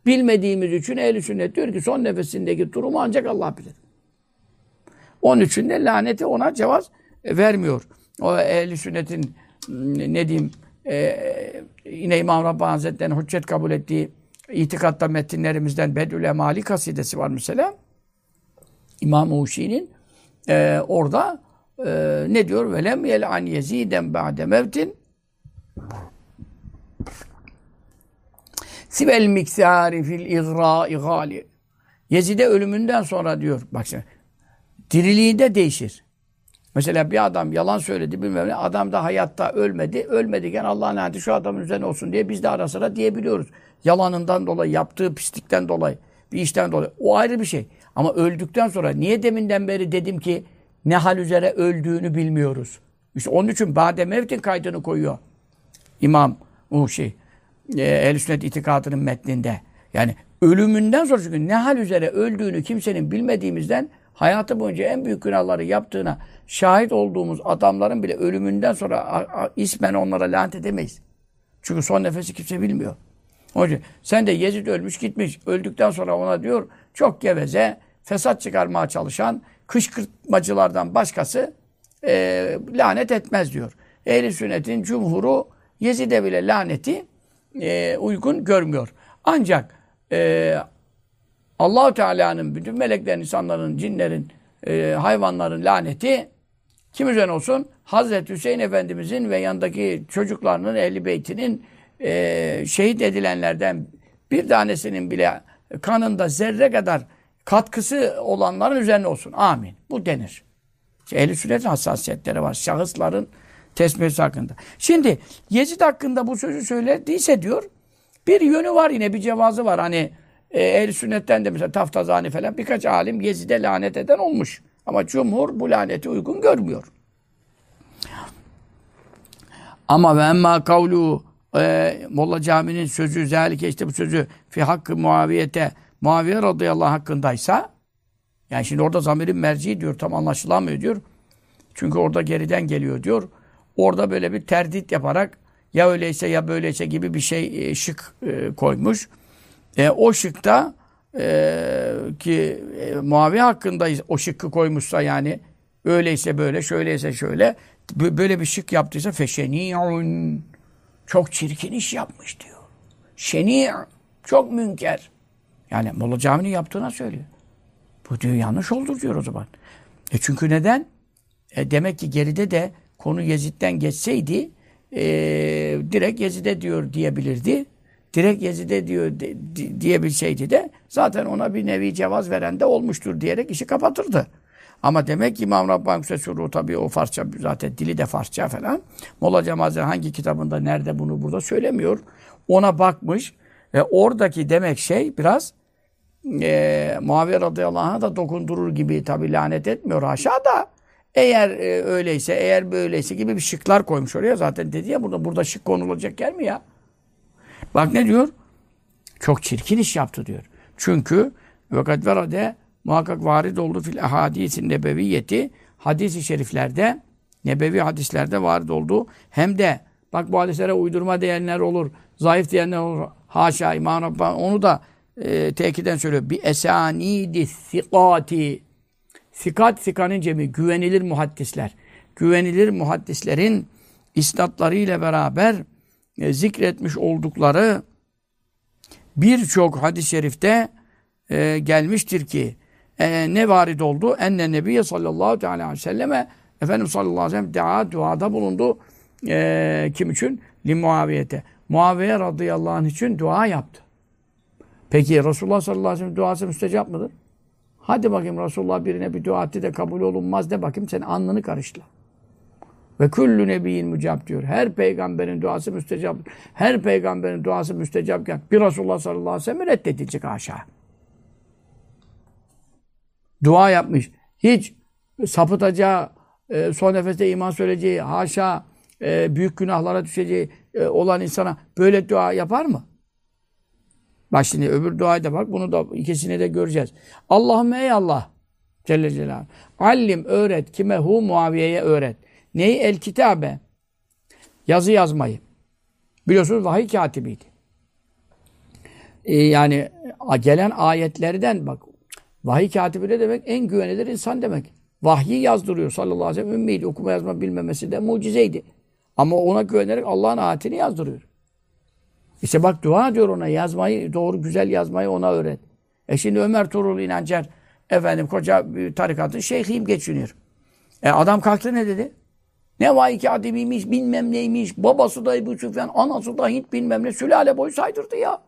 Bilmediğimiz için ehl sünnet diyor ki son nefesindeki durumu ancak Allah bilir. Onun için de laneti ona cevaz vermiyor. O ehl sünnetin ne diyeyim e, yine İmam Rabbani Hazretleri'nin hüccet kabul ettiği itikatta metinlerimizden Bedül Emali kasidesi var mesela. İmam Uşi'nin e, orada e, ne diyor? Velem yel an yeziden ba'de mevtin Sivel miksari fil igra'i gali. Yezide ölümünden sonra diyor. Bak şimdi. Diriliği de değişir. Mesela bir adam yalan söyledi bilmem ne. Adam da hayatta ölmedi. Ölmediken Allah'ın laneti şu adamın üzerine olsun diye biz de ara sıra diyebiliyoruz. Yalanından dolayı, yaptığı pislikten dolayı, bir işten dolayı. O ayrı bir şey. Ama öldükten sonra niye deminden beri dedim ki ne hal üzere öldüğünü bilmiyoruz. İşte onun için Bade Mevt'in kaydını koyuyor. İmam Muhşi. E, Ehl-i Sünnet itikadının metninde. Yani ölümünden sonra çünkü ne hal üzere öldüğünü kimsenin bilmediğimizden hayatı boyunca en büyük günahları yaptığına şahit olduğumuz adamların bile ölümünden sonra a, a, ismen onlara lanet edemeyiz. Çünkü son nefesi kimse bilmiyor. Onun sen de Yezid ölmüş gitmiş. Öldükten sonra ona diyor çok geveze, fesat çıkarmaya çalışan kışkırtmacılardan başkası e, lanet etmez diyor. Ehl-i sünnetin cumhuru Yezid'e bile laneti e, uygun görmüyor. Ancak e, Allahu Teala'nın bütün meleklerin, insanların, cinlerin, e, hayvanların laneti kim üzerine olsun? Hazreti Hüseyin Efendimizin ve yanındaki çocuklarının, ehli beytinin e, şehit edilenlerden bir tanesinin bile kanında zerre kadar katkısı olanların üzerine olsun. Amin. Bu denir. Ehl-i sünnet hassasiyetleri var. Şahısların tesmiyesi hakkında. Şimdi Yezid hakkında bu sözü söylediyse diyor bir yönü var yine bir cevazı var. Hani e, ehl sünnetten de mesela Taftazani falan birkaç alim Yezid'e lanet eden olmuş. Ama cumhur bu laneti uygun görmüyor. Ama ve emma kavlu e, Molla Cami'nin sözü, zelike işte bu sözü fi hakkı muaviyete Muaviye radıyallahu hakkındaysa yani şimdi orada zamirin merci diyor tam anlaşılamıyor diyor. Çünkü orada geriden geliyor diyor. Orada böyle bir terdit yaparak ya öyleyse ya böyleyse gibi bir şey e, şık e, koymuş. E, o şıkta e, ki e, Muaviye hakkında o şıkkı koymuşsa yani öyleyse böyle, şöyleyse şöyle böyle bir şık yaptıysa feşeni'un çok çirkin iş yapmış diyor. Şeni' çok münker. Yani Molla Cami'nin yaptığına söylüyor. Bu diyor yanlış oldu diyor o zaman. E çünkü neden? E demek ki geride de konu Yezid'den geçseydi e, direkt Yezid'e diyor diyebilirdi. Direkt Yezid'e diyor de, diyebilseydi de zaten ona bir nevi cevaz veren de olmuştur diyerek işi kapatırdı. Ama demek ki İmam Rabbani Kusesuru tabii o Farsça zaten dili de Farsça falan. Molla Cemazer hangi kitabında nerede bunu burada söylemiyor. Ona bakmış. ve oradaki demek şey biraz e, Muaviye radıyallahu anh'a da dokundurur gibi tabii lanet etmiyor aşağıda. Eğer e, öyleyse, eğer böyleyse gibi bir şıklar koymuş oraya. Zaten dedi ya burada burada şık konulacak yer mi ya? Bak ne diyor? Çok çirkin iş yaptı diyor. Çünkü vakat verade muhakkak varid oldu fil ahadisin nebeviyeti hadis-i şeriflerde nebevi hadislerde varid oldu. Hem de bak bu hadislere uydurma diyenler olur, zayıf diyenler olur. Haşa Rabbani onu da e, tekiden söylüyor. Bi esanidi sikati Sikat, sikanın cemi, güvenilir muhaddisler. Güvenilir muhaddislerin isnatları ile beraber e, zikretmiş oldukları birçok hadis-i şerifte e, gelmiştir ki e, ne varid oldu? Enne Nebiye sallallahu aleyhi ve selleme Efendimiz sallallahu aleyhi ve sellem dua, duada bulundu. E, kim için? Li Muaviyete. Muaviye radıyallahu anh için dua yaptı. Peki Resulullah sallallahu aleyhi ve sellem duası müstecap mıdır? Hadi bakayım Resulullah birine bir dua etti de kabul olunmaz de bakayım sen alnını karışla. Ve küllü nebiyin mücab diyor. Her peygamberin duası müstecap. Her peygamberin duası müstecapken bir Resulullah sallallahu aleyhi ve sellem reddedilecek aşağı. Dua yapmış. Hiç sapıtacağı, e, son nefeste iman söyleyeceği, haşa e, büyük günahlara düşeceği e, olan insana böyle dua yapar mı? Bak şimdi öbür duayı da bak. Bunu da ikisini de göreceğiz. Allahümme ey Allah Celle Celaluhu. Allim öğret. Kime hu Muaviye'ye öğret. Neyi? El kitabe. Yazı yazmayı. Biliyorsunuz vahiy katibiydi. Ee, yani gelen ayetlerden bak vahiy katibi ne demek? En güvenilir insan demek. Vahyi yazdırıyor sallallahu aleyhi ve sellem. Ümmiydi. Okuma yazma bilmemesi de mucizeydi. Ama ona güvenerek Allah'ın ayetini yazdırıyor. İşte bak dua diyor ona yazmayı, doğru güzel yazmayı ona öğret. E şimdi Ömer Tuğrul İnancer efendim koca tarikatın şeyhiyim geçiniyor. E adam kalktı ne dedi? Ne vay ki ademiymiş, bilmem neymiş, babası da Ebu Süfyan, anası da Hint bilmem ne, sülale boyu saydırdı ya.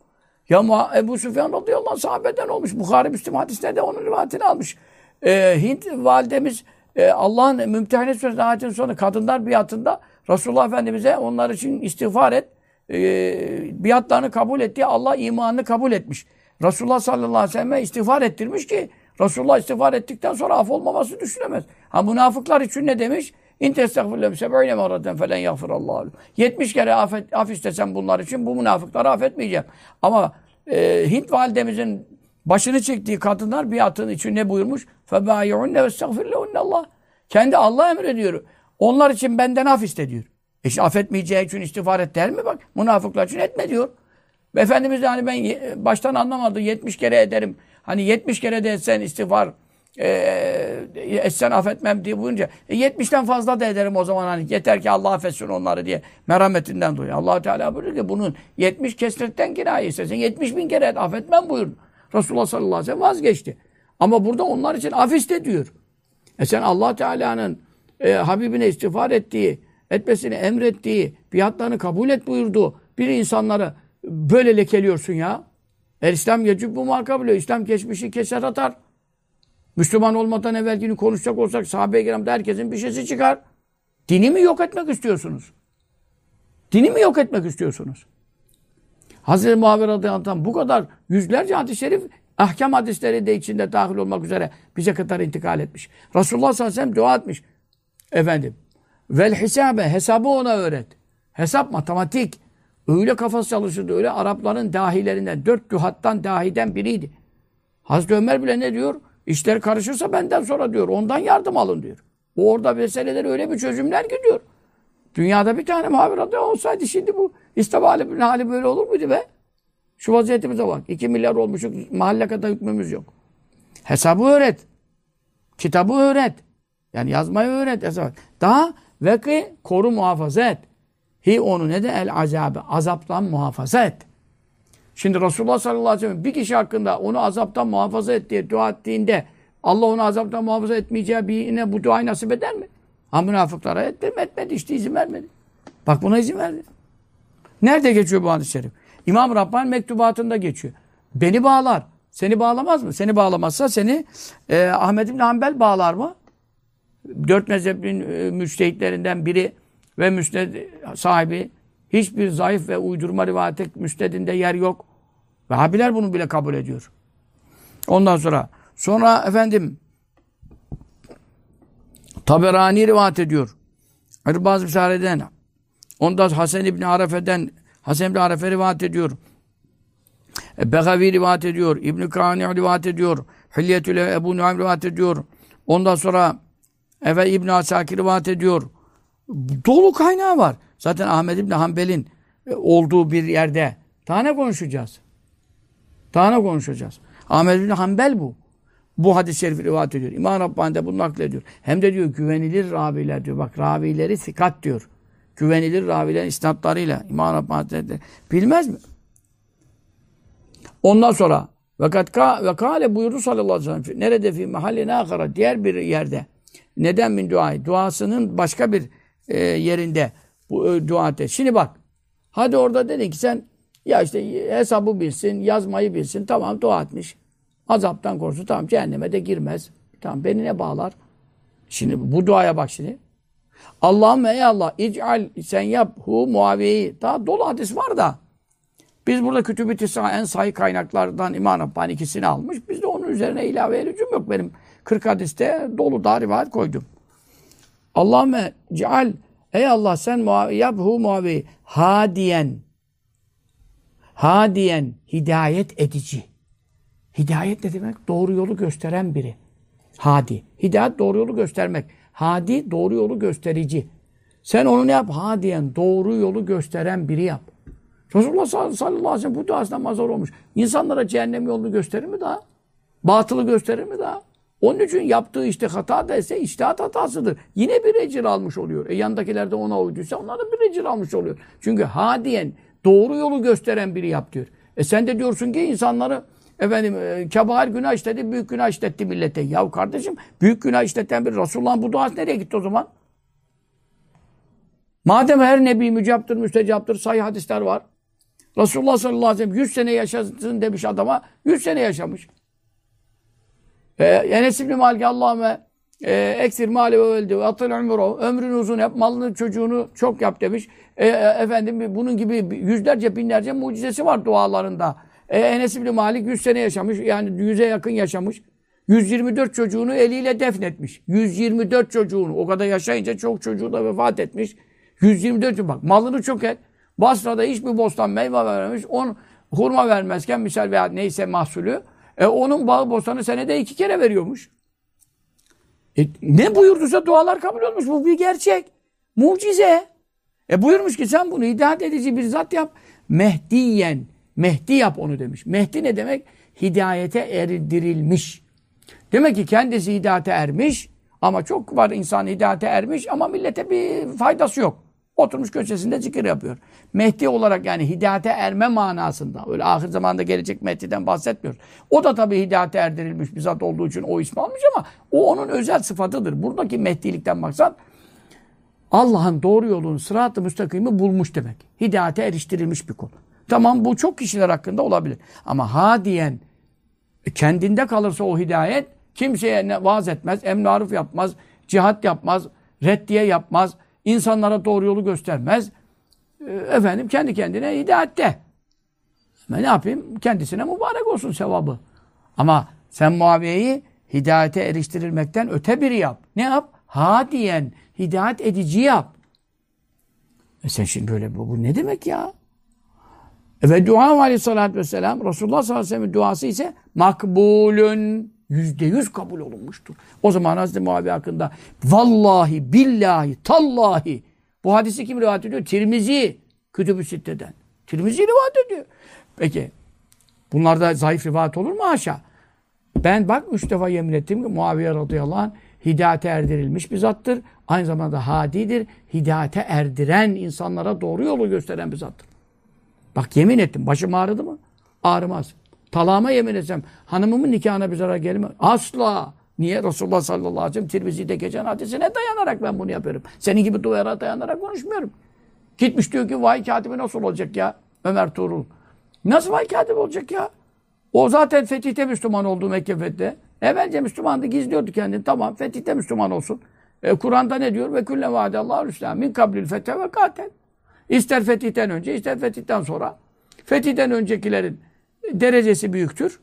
Ya Ebu Süfyan radıyallahu anh sahabeden olmuş. Bukhari Müslim hadislerde onun rivayetini almış. E, Hint validemiz e, Allah'ın Mümtehine Suresi ayetin sonu kadınlar biatında Resulullah Efendimiz'e onlar için istiğfar et. E, biatlarını kabul etti. Allah imanını kabul etmiş. Resulullah sallallahu aleyhi ve selleme istiğfar ettirmiş ki Resulullah istiğfar ettikten sonra af olmaması düşünemez. Ha münafıklar için ne demiş? İn testagfirlem seb'ine meraten felen yagfirallahu 70 kere affet, af istesem bunlar için bu münafıkları affetmeyeceğim. Ama e, Hint validemizin başını çektiği kadınlar biatın için ne buyurmuş? Febâyi'unne ve Allah. Kendi Allah emrediyor. Onlar için benden af iste diyor. İşte affetmeyeceği için istiğfar et der mi bak? Münafıklar için etme diyor. Efendimiz de hani ben baştan anlamadı 70 kere ederim. Hani 70 kere de etsen istiğfar e, etsen affetmem diye buyunca e, 70'ten fazla da ederim o zaman hani yeter ki Allah affetsin onları diye merhametinden dolayı. allah Teala buyuruyor ki bunun 70 kesretten kinaye istesin 70 bin kere et, affetmem buyurdu. Resulullah sallallahu aleyhi ve sellem vazgeçti. Ama burada onlar için af iste diyor. E sen allah Teala'nın e, Habibine istiğfar ettiği, etmesini emrettiği, biatlarını kabul et buyurduğu bir insanları böyle lekeliyorsun ya. El İslam yecib bu makabule. İslam geçmişi keser atar. Müslüman olmadan evvelkini konuşacak olsak sahabe-i kiramda herkesin bir şeysi çıkar. Dini mi yok etmek istiyorsunuz? Dini mi yok etmek istiyorsunuz? Hazreti Muhabir radıyallahu bu kadar yüzlerce hadis-i şerif ahkam hadisleri de içinde dahil olmak üzere bize kadar intikal etmiş. Resulullah sallallahu aleyhi ve sellem dua etmiş. Efendim. Vel hisabe hesabı ona öğret. Hesap matematik. Öyle kafası çalışırdı. Öyle Arapların dahilerinden, dört duhattan dahiden biriydi. Hazreti Ömer bile ne diyor? İşler karışırsa benden sonra diyor. Ondan yardım alın diyor. O orada meseleler öyle bir çözümler gidiyor. Dünyada bir tane muhabir adı olsaydı şimdi bu İslam hali, böyle olur muydu be? Şu vaziyetimize bak. İki milyar olmuşuk. Mahalle kadar hükmümüz yok. Hesabı öğret. Kitabı öğret. Yani yazmayı öğret. Hesabı. Daha veki koru muhafaza et. Hi onu ne de el azabı. Azaptan muhafaza et. Şimdi Resulullah sallallahu aleyhi ve sellem bir kişi hakkında onu azaptan muhafaza et diye dua ettiğinde Allah onu azaptan muhafaza etmeyeceği birine bu duayı nasip eder mi? Ha münafıklara etti mi? Etmedi. işte izin vermedi. Bak buna izin verdi. Nerede geçiyor bu hadis-i şerif? İmam Rabbani mektubatında geçiyor. Beni bağlar. Seni bağlamaz mı? Seni bağlamazsa seni e, Ahmed İbni Hanbel bağlar mı? Dört mezhebin e, müçtehitlerinden biri ve müsned sahibi hiçbir zayıf ve uydurma rivayete müstedinde yer yok. Vehhabiler bunu bile kabul ediyor. Ondan sonra sonra efendim Taberani rivayet ediyor. Erbaz Bisare'den ondan Hasan İbni Arefe'den Hasan İbni Arefe rivayet ediyor. E, Begavi rivayet ediyor. İbn-i Kani rivayet ediyor. Hilyetül Ebu Nuaym rivayet ediyor. Ondan sonra Efe İbn-i Asakir rivayet ediyor. Dolu kaynağı var. Zaten Ahmed İbni Hanbel'in e, olduğu bir yerde daha ne konuşacağız? Daha ne konuşacağız? Ahmed İbni Hanbel bu. Bu hadis-i şerifi rivayet ediyor. İmam Rabbani de bunu naklediyor. Hem de diyor güvenilir raviler diyor. Bak ravileri sikat diyor. Güvenilir raviler isnatlarıyla İmam Rabbani de bilmez mi? Ondan sonra ve kâle buyurdu sallallahu aleyhi ve sellem nerede fi mahalline akara diğer bir yerde neden min duayı duasının başka bir e, yerinde bu e, dua et. Şimdi bak hadi orada dedin ki sen ya işte hesabı bilsin, yazmayı bilsin. Tamam dua etmiş. Azaptan korusun. Tamam cehenneme de girmez. Tamam beni ne bağlar? Şimdi bu duaya bak şimdi. Allah'ım ey Allah ic'al sen yap hu muaviyeyi. Daha dolu hadis var da. Biz burada kütüb-i en sayı kaynaklardan İmam Rabbani ikisini almış. Biz de onun üzerine ilave lüzum yok. Benim 40 hadiste dolu da rivayet koydum. Allahümme ceal ey Allah sen yaphu muavi hadiyen hadiyen hidayet edici. Hidayet ne demek? Doğru yolu gösteren biri. Hadi. Hidayet doğru yolu göstermek. Hadi doğru yolu gösterici. Sen onu ne yap? Hadiyen doğru yolu gösteren biri yap. Resulullah sallallahu aleyhi ve sellem bu duasından mazhar olmuş. İnsanlara cehennem yolunu gösterir mi daha? Batılı gösterir mi daha? Onun için yaptığı işte hata da ise içtihat hatasıdır. Yine bir ecir almış oluyor. E yandakiler de ona uyduysa onlar da bir ecir almış oluyor. Çünkü ha diyen doğru yolu gösteren biri yap diyor. E sen de diyorsun ki insanları efendim e, kebair günah işledi, büyük günah işletti millete. Ya kardeşim büyük günah işleten bir Resulullah'ın bu duası nereye gitti o zaman? Madem her nebi mücaptır, müstecaptır, sahih hadisler var. Resulullah sallallahu aleyhi ve sellem 100 sene yaşasın demiş adama, 100 sene yaşamış. Ee, Enes İbni Malik Allah'ıme e, eksir mali ve öldü atıl ömrü ömrünü uzun yap, malını çocuğunu çok yap demiş. E, e, efendim bunun gibi yüzlerce binlerce mucizesi var dualarında. E, Enes İbni Malik 100 sene yaşamış, yani 100'e yakın yaşamış. 124 çocuğunu eliyle defnetmiş. 124 çocuğunu. O kadar yaşayınca çok çocuğu da vefat etmiş. 124 bak malını çok et. Basra'da hiçbir bostan meyve vermemiş. On hurma vermezken misal veya neyse mahsulü. E, onun bağı bostanı senede iki kere veriyormuş. E, ne buyurduysa dualar kabul olmuş. Bu bir gerçek. Mucize. E buyurmuş ki sen bunu hidayet edici bir zat yap. Mehdiyen. Mehdi yap onu demiş. Mehdi ne demek? Hidayete erdirilmiş. Demek ki kendisi hidayete ermiş. Ama çok var insan hidayete ermiş ama millete bir faydası yok. Oturmuş köşesinde zikir yapıyor. Mehdi olarak yani hidayete erme manasında. Öyle ahir zamanda gelecek Mehdi'den bahsetmiyoruz. O da tabii hidayete erdirilmiş bir zat olduğu için o ismi almış ama o onun özel sıfatıdır. Buradaki Mehdilikten maksat Allah'ın doğru yolunu, sırat-ı müstakimi bulmuş demek. Hidayete eriştirilmiş bir kul. Tamam bu çok kişiler hakkında olabilir. Ama ha diyen kendinde kalırsa o hidayet kimseye vaaz etmez, emnaruf yapmaz, cihat yapmaz, reddiye yapmaz, insanlara doğru yolu göstermez. E, efendim kendi kendine hidayette. Ben ne yapayım? Kendisine mübarek olsun sevabı. Ama sen Muaviye'yi hidayete eriştirilmekten öte biri yap. Ne yap? Ha diyen, hidayet edici yap. E sen şimdi böyle bu, bu ne demek ya? E ve dua aleyhissalatü vesselam Resulullah sallallahu aleyhi ve sellem'in duası ise makbulün yüzde yüz kabul olunmuştur. O zaman Hazreti Muaviye hakkında vallahi, billahi, tallahi bu hadisi kim rivayet ediyor? Tirmizi Kütüb-ü Sitte'den. Tirmizi rivayet ediyor. Peki bunlarda zayıf rivayet olur mu haşa? Ben bak üç defa yemin ettim ki Muaviye radıyallahu anh hidayete erdirilmiş bir zattır. Aynı zamanda hadidir. Hidayete erdiren, insanlara doğru yolu gösteren bir zattır. Bak yemin ettim. Başım ağrıdı mı? Ağrımaz. Talağıma yemin etsem hanımımın nikahına bir zarar gelmez. Asla. Niye? Resulullah sallallahu aleyhi ve sellem Tirmizi'de geçen hadisine dayanarak ben bunu yapıyorum. Senin gibi duvara dayanarak konuşmuyorum. Gitmiş diyor ki vay katibi nasıl olacak ya? Ömer Tuğrul. Nasıl vay katibi olacak ya? O zaten fetihte Müslüman oldu Mekke Fethi'de. Evvelce Müslümandı, gizliyordu kendini. Tamam, fetihte Müslüman olsun. E, Kur'an'da ne diyor? Ve külle vaade Allah'u Hüsnâ min kablil fethe ve katel. İster fetihten önce, ister fetihten sonra. Fetihten öncekilerin derecesi büyüktür.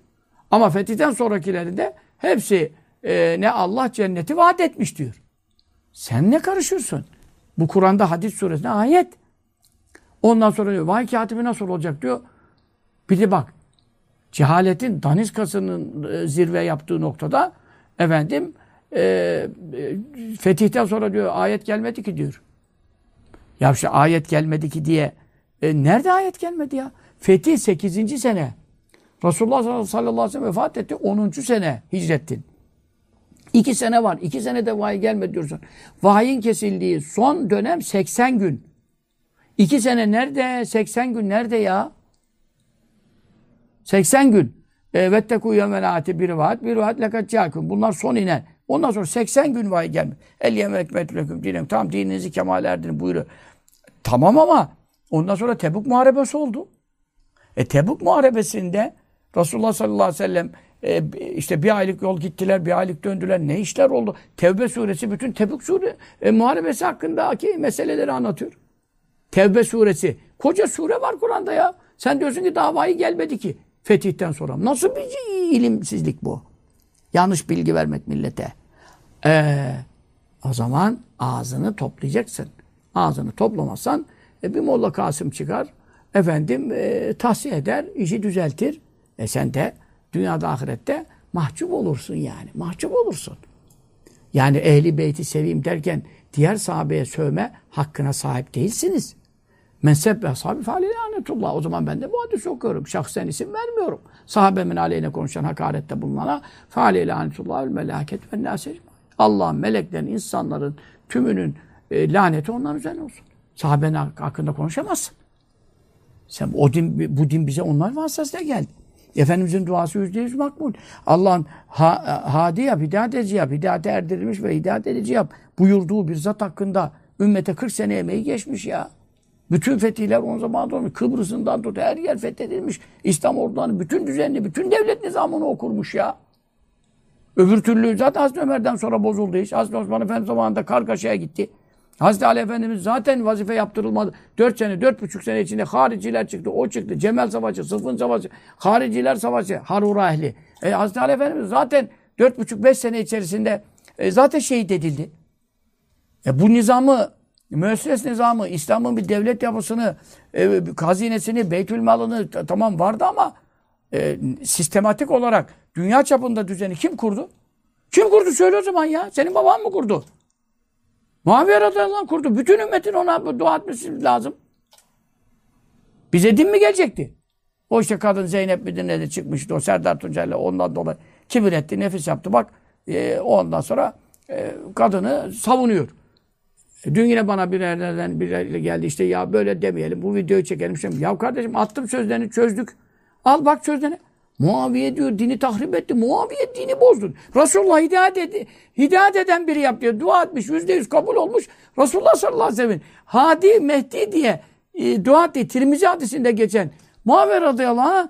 Ama fetihten sonrakilerin de hepsi e, ne Allah cenneti vaat etmiş diyor. Sen ne karışıyorsun? Bu Kur'an'da hadis suresinde ayet. Ondan sonra diyor vay katibi nasıl olacak diyor. Bir de bak cehaletin daniskasının e, zirve yaptığı noktada efendim e, e, fetihten sonra diyor ayet gelmedi ki diyor. Ya işte ayet gelmedi ki diye. E, nerede ayet gelmedi ya? Fetih 8. sene. Resulullah sallallahu aleyhi ve sellem vefat etti. 10. sene hicrettin. İki sene var. İki senede vahiy gelmedi diyorsun. Vahiyin kesildiği son dönem 80 gün. İki sene nerede? 80 gün nerede ya? 80 gün. E, Vetteku yemenati bir vaat, bir vaat lekat Bunlar son inen. Ondan sonra 80 gün vahiy gelmedi. El yemek metleküm dinem. Tam dininizi kemal erdin buyuruyor. Tamam ama ondan sonra Tebuk Muharebesi oldu. E Tebuk Muharebesi'nde Resulullah sallallahu aleyhi ve sellem e, işte bir aylık yol gittiler, bir aylık döndüler. Ne işler oldu? Tevbe suresi bütün Tebuk sure e, muharebesi hakkındaki meseleleri anlatıyor. Tevbe suresi. Koca sure var Kur'an'da ya. Sen diyorsun ki davayı gelmedi ki fetihten sonra. Nasıl bir ilimsizlik bu? Yanlış bilgi vermek millete. Ee, o zaman ağzını toplayacaksın. Ağzını toplamazsan e, bir Molla Kasım çıkar. Efendim e, tahsiye eder, işi düzeltir. E sen de dünyada ahirette mahcup olursun yani. Mahcup olursun. Yani ehli beyti seveyim derken diğer sahabeye sövme hakkına sahip değilsiniz. Mensep ve ashabi fali lanetullah. O zaman ben de bu hadisi okuyorum. Şahsen isim vermiyorum. Sahabemin aleyhine konuşan hakarette bulunana fali lanetullah vel melaket ve nâs Allah'ın, meleklerin, insanların tümünün e, laneti onların üzerine olsun. Sahabenin hakkında konuşamazsın. Sen o din, bu din bize onlar vasıtasıyla geldi. Efendimizin duası yüzde yüz makbul. Allah'ın ha, hadi yap, hidayet edici yap, hidayete erdirilmiş ve hidayet edici yap buyurduğu bir zat hakkında ümmete 40 sene emeği geçmiş ya. Bütün fetihler on zamanında olmuş. Kıbrıs'ından tut her yer fethedilmiş. İslam ordularının bütün düzenli, bütün devlet nizamını okurmuş ya. Öbür türlü zaten Hazreti Ömer'den sonra bozuldu iş. Hazreti Osman Efendi zamanında kargaşaya gitti. Hazreti Ali Efendimiz zaten vazife yaptırılmadı. Dört sene, dört buçuk sene içinde hariciler çıktı. O çıktı. Cemel Savaşı, Sıfın Savaşı, hariciler savaşı, Harura ehli. E, Hazreti Ali Efendimiz zaten dört buçuk, beş sene içerisinde e, zaten şehit edildi. E, bu nizamı, müesses nizamı, İslam'ın bir devlet yapısını, e, hazinesini, beytül tamam vardı ama e, sistematik olarak dünya çapında düzeni kim kurdu? Kim kurdu söyle o zaman ya. Senin baban mı kurdu? Muaviye radıyallahu anh kurdu. Bütün ümmetin ona dua etmesi lazım. Bize din mi gelecekti? O işte kadın Zeynep midir ne de çıkmıştı o Serdar Tuncay'la ondan dolayı kibir etti, nefis yaptı. Bak e, ondan sonra e, kadını savunuyor. E, dün yine bana bir yerlerden biri geldi işte ya böyle demeyelim bu videoyu çekelim. İşte, ya kardeşim attım sözlerini çözdük. Al bak sözlerini. Muaviye diyor dini tahrip etti. Muaviye dini bozdu. Resulullah hidayet, edi, hidayet eden biri yap diyor. Dua etmiş. Yüzde yüz kabul olmuş. Resulullah sallallahu aleyhi ve sellem Hadi Mehdi diye e, dua etti. Tirmizi hadisinde geçen Muaviye radıyallahu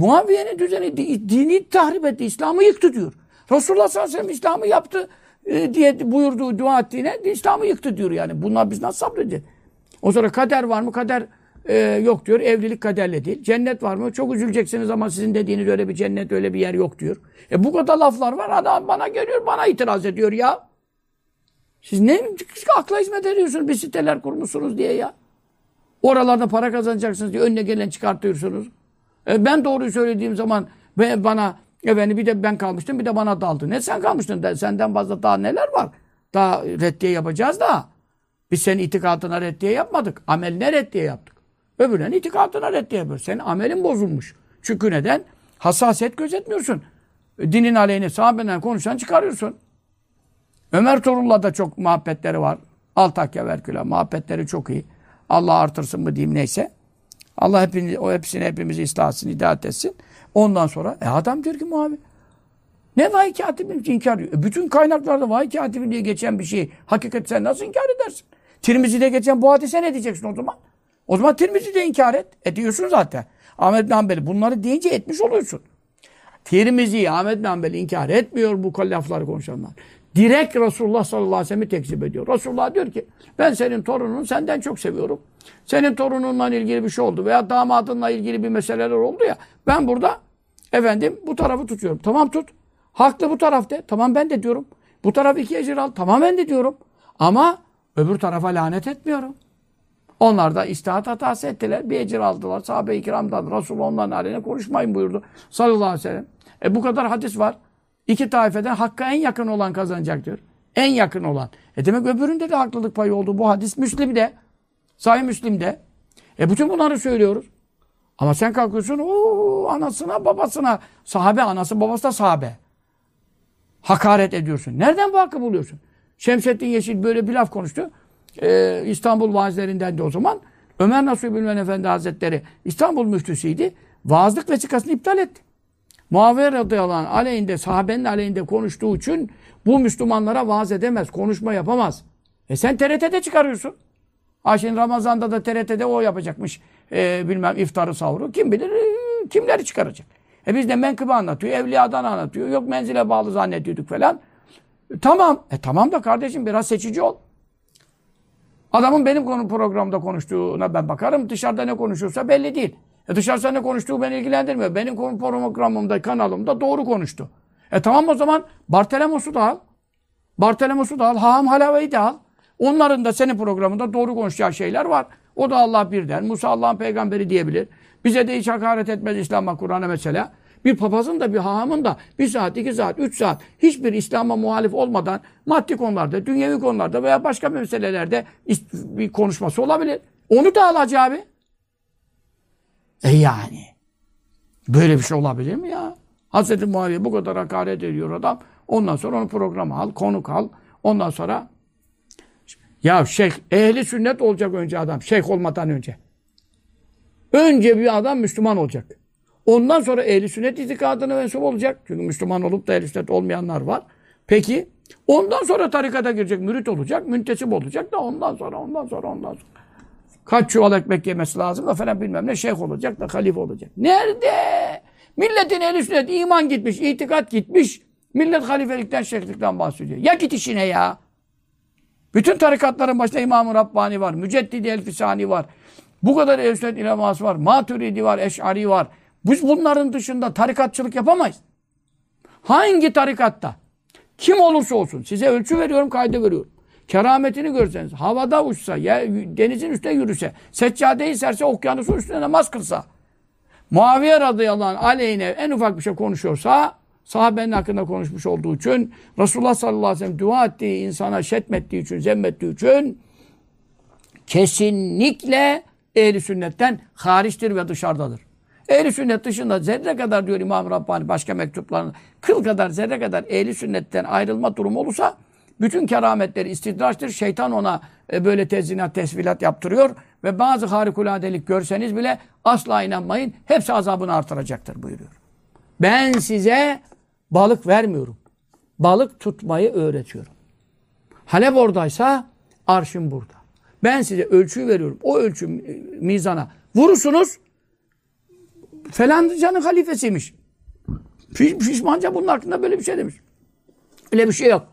Muaviye'nin düzeni dini tahrip etti. İslam'ı yıktı diyor. Resulullah sallallahu aleyhi ve sellem İslam'ı yaptı e, diye buyurduğu dua ettiğine İslam'ı yıktı diyor yani. Bunlar biz nasıl sabredeceğiz? O sonra kader var mı? Kader e, yok diyor. Evlilik kaderle değil. Cennet var mı? Çok üzüleceksiniz ama sizin dediğiniz öyle bir cennet, öyle bir yer yok diyor. E bu kadar laflar var. Adam bana geliyor, bana itiraz ediyor ya. Siz ne akla hizmet ediyorsunuz? Bir siteler kurmuşsunuz diye ya. Oralarda para kazanacaksınız diye önüne gelen çıkartıyorsunuz. E ben doğruyu söylediğim zaman bana efendim bir de ben kalmıştım bir de bana daldı. Ne sen kalmıştın? Senden fazla daha neler var? Daha reddiye yapacağız da. Biz senin itikadına reddiye yapmadık. Ameline reddiye yaptık. Öbürlerinin itikadına reddiye yapıyor. Senin amelin bozulmuş. Çünkü neden? Hassasiyet gözetmiyorsun. Dinin aleyhine sahabeden konuşan çıkarıyorsun. Ömer Torun'la da çok muhabbetleri var. Altakya Verkül'e muhabbetleri çok iyi. Allah artırsın mı diyeyim neyse. Allah hepini, o hepsini hepimizi ıslah hidayet etsin. Ondan sonra e adam diyor ki muhabbet. Ne vahiy katibi inkar ediyor. E bütün kaynaklarda vahiy katibi diye geçen bir şey. Hakikat sen nasıl inkar edersin? Tirmizi'de geçen bu hadise ne diyeceksin o zaman? O zaman Tirmizi de inkar et. Ediyorsun zaten. Ahmet bin bunları deyince etmiş oluyorsun. Tirmizi, Ahmet bin inkar etmiyor bu lafları konuşanlar. Direkt Resulullah sallallahu aleyhi ve sellem'i tekzip ediyor. Resulullah diyor ki ben senin torununu senden çok seviyorum. Senin torununla ilgili bir şey oldu veya damadınla ilgili bir meseleler oldu ya. Ben burada efendim bu tarafı tutuyorum. Tamam tut. Haklı bu tarafta. Tamam ben de diyorum. Bu taraf iki ecir al. Tamam ben de diyorum. Ama öbür tarafa lanet etmiyorum. Onlar da istihat hatası ettiler. Bir ecir aldılar. Sahabe-i kiramdan Resulullah onların aleyhine konuşmayın buyurdu. Sallallahu aleyhi ve sellem. E bu kadar hadis var. İki taifeden hakka en yakın olan kazanacak diyor. En yakın olan. E demek öbüründe de haklılık payı oldu. Bu hadis Müslim'de. Sahih Müslim'de. E bütün bunları söylüyoruz. Ama sen kalkıyorsun o anasına babasına sahabe anası babası da sahabe. Hakaret ediyorsun. Nereden bu hakkı buluyorsun? Şemsettin Yeşil böyle bir laf konuştu e, İstanbul vaazlerinden de o zaman Ömer Nasuhi Bilmen Efendi Hazretleri İstanbul müftüsüydü. Vaazlık vesikasını iptal etti. Muaviye radıyallahu anh aleyhinde, sahabenin aleyhinde konuştuğu için bu Müslümanlara vaaz edemez, konuşma yapamaz. E sen TRT'de çıkarıyorsun. Şimdi Ramazan'da da TRT'de o yapacakmış e, bilmem iftarı sahuru. Kim bilir e, kimleri çıkaracak. E biz de menkıbe anlatıyor, evliyadan anlatıyor. Yok menzile bağlı zannediyorduk falan. E, tamam. E tamam da kardeşim biraz seçici ol. Adamın benim konu programda konuştuğuna ben bakarım. Dışarıda ne konuşuyorsa belli değil. E dışarıda ne konuştuğu beni ilgilendirmiyor. Benim konu programımda, kanalımda doğru konuştu. E tamam o zaman Bartelemos'u da al. Bartelemos'u da al. Haham Halave'yi de al. Onların da senin programında doğru konuşacağı şeyler var. O da Allah bir der. Musa Allah'ın peygamberi diyebilir. Bize de hiç hakaret etmez İslam'a, Kur'an'a mesela. Bir papazın da bir hahamın da bir saat, iki saat, üç saat hiçbir İslam'a muhalif olmadan maddi konularda, dünyevi konularda veya başka meselelerde bir konuşması olabilir. Onu da alacak abi. E yani. Böyle bir şey olabilir mi ya? Hazreti Muaviye bu kadar hakaret ediyor adam. Ondan sonra onu programa al, konuk al. Ondan sonra ya şeyh, ehli sünnet olacak önce adam. Şeyh olmadan önce. Önce bir adam Müslüman olacak. Ondan sonra ehli sünnet itikadına mensup olacak. Çünkü Müslüman olup da ehli sünnet olmayanlar var. Peki ondan sonra tarikata girecek, mürit olacak, müntesip olacak da ondan sonra, ondan sonra, ondan sonra. Kaç çuval ekmek yemesi lazım da falan bilmem ne şeyh olacak da halife olacak. Nerede? Milletin ehli sünnet iman gitmiş, itikat gitmiş. Millet halifelikten, şeyhlikten bahsediyor. Ya git işine ya. Bütün tarikatların başında İmam-ı Rabbani var. Müceddidi Elfisani var. Bu kadar ehl sünnet var. Maturidi var, Eş'ari var. Biz bunların dışında tarikatçılık yapamayız. Hangi tarikatta? Kim olursa olsun. Size ölçü veriyorum, kaydı veriyorum. Kerametini görseniz, havada uçsa, ya, denizin üstüne yürüse, seccadeyi serse, okyanusun üstüne namaz kılsa, Muaviye radıyallahu anh aleyhine en ufak bir şey konuşuyorsa, sahabenin hakkında konuşmuş olduğu için, Resulullah sallallahu aleyhi ve sellem dua ettiği insana şetmettiği için, zemmettiği için, kesinlikle ehli sünnetten hariçtir ve dışarıdadır. Ehli sünnet dışında zerre kadar diyor İmam Rabbani başka mektuplarında kıl kadar zerre kadar ehli sünnetten ayrılma durumu olursa bütün kerametleri istidraçtır. Şeytan ona e, böyle tezinat, tesvilat yaptırıyor ve bazı harikuladelik görseniz bile asla inanmayın. Hepsi azabını artıracaktır buyuruyor. Ben size balık vermiyorum. Balık tutmayı öğretiyorum. Halep oradaysa arşım burada. Ben size ölçüyü veriyorum. O ölçü mizana vurursunuz. Felancanın halifesiymiş. Piş, pişmanca bunun hakkında böyle bir şey demiş. Öyle bir şey yok.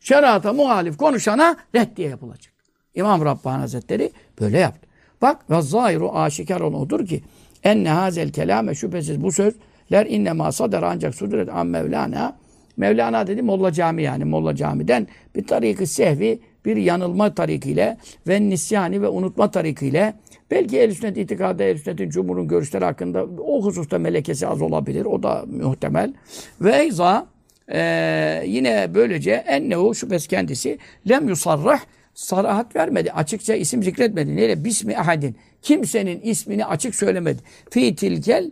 Şerata muhalif konuşana reddiye yapılacak. İmam Rabbani Hazretleri böyle yaptı. Bak ve zahiru aşikar olan odur ki enne hazel kelame şüphesiz bu sözler innema sadar ancak suduret an Mevlana Mevlana dedi Molla Cami yani Molla Cami'den bir tariki sehvi bir yanılma tarikiyle ve nisyani ve unutma tarikiyle belki el sünnet itikadı, el sünnetin cumhurun görüşleri hakkında o hususta melekesi az olabilir. O da muhtemel. Ve izah ee, yine böylece ennehu şüphes kendisi lem yusarrah sarahat vermedi. Açıkça isim zikretmedi. Neyle? Bismi ahadin. Kimsenin ismini açık söylemedi. Fi tilkel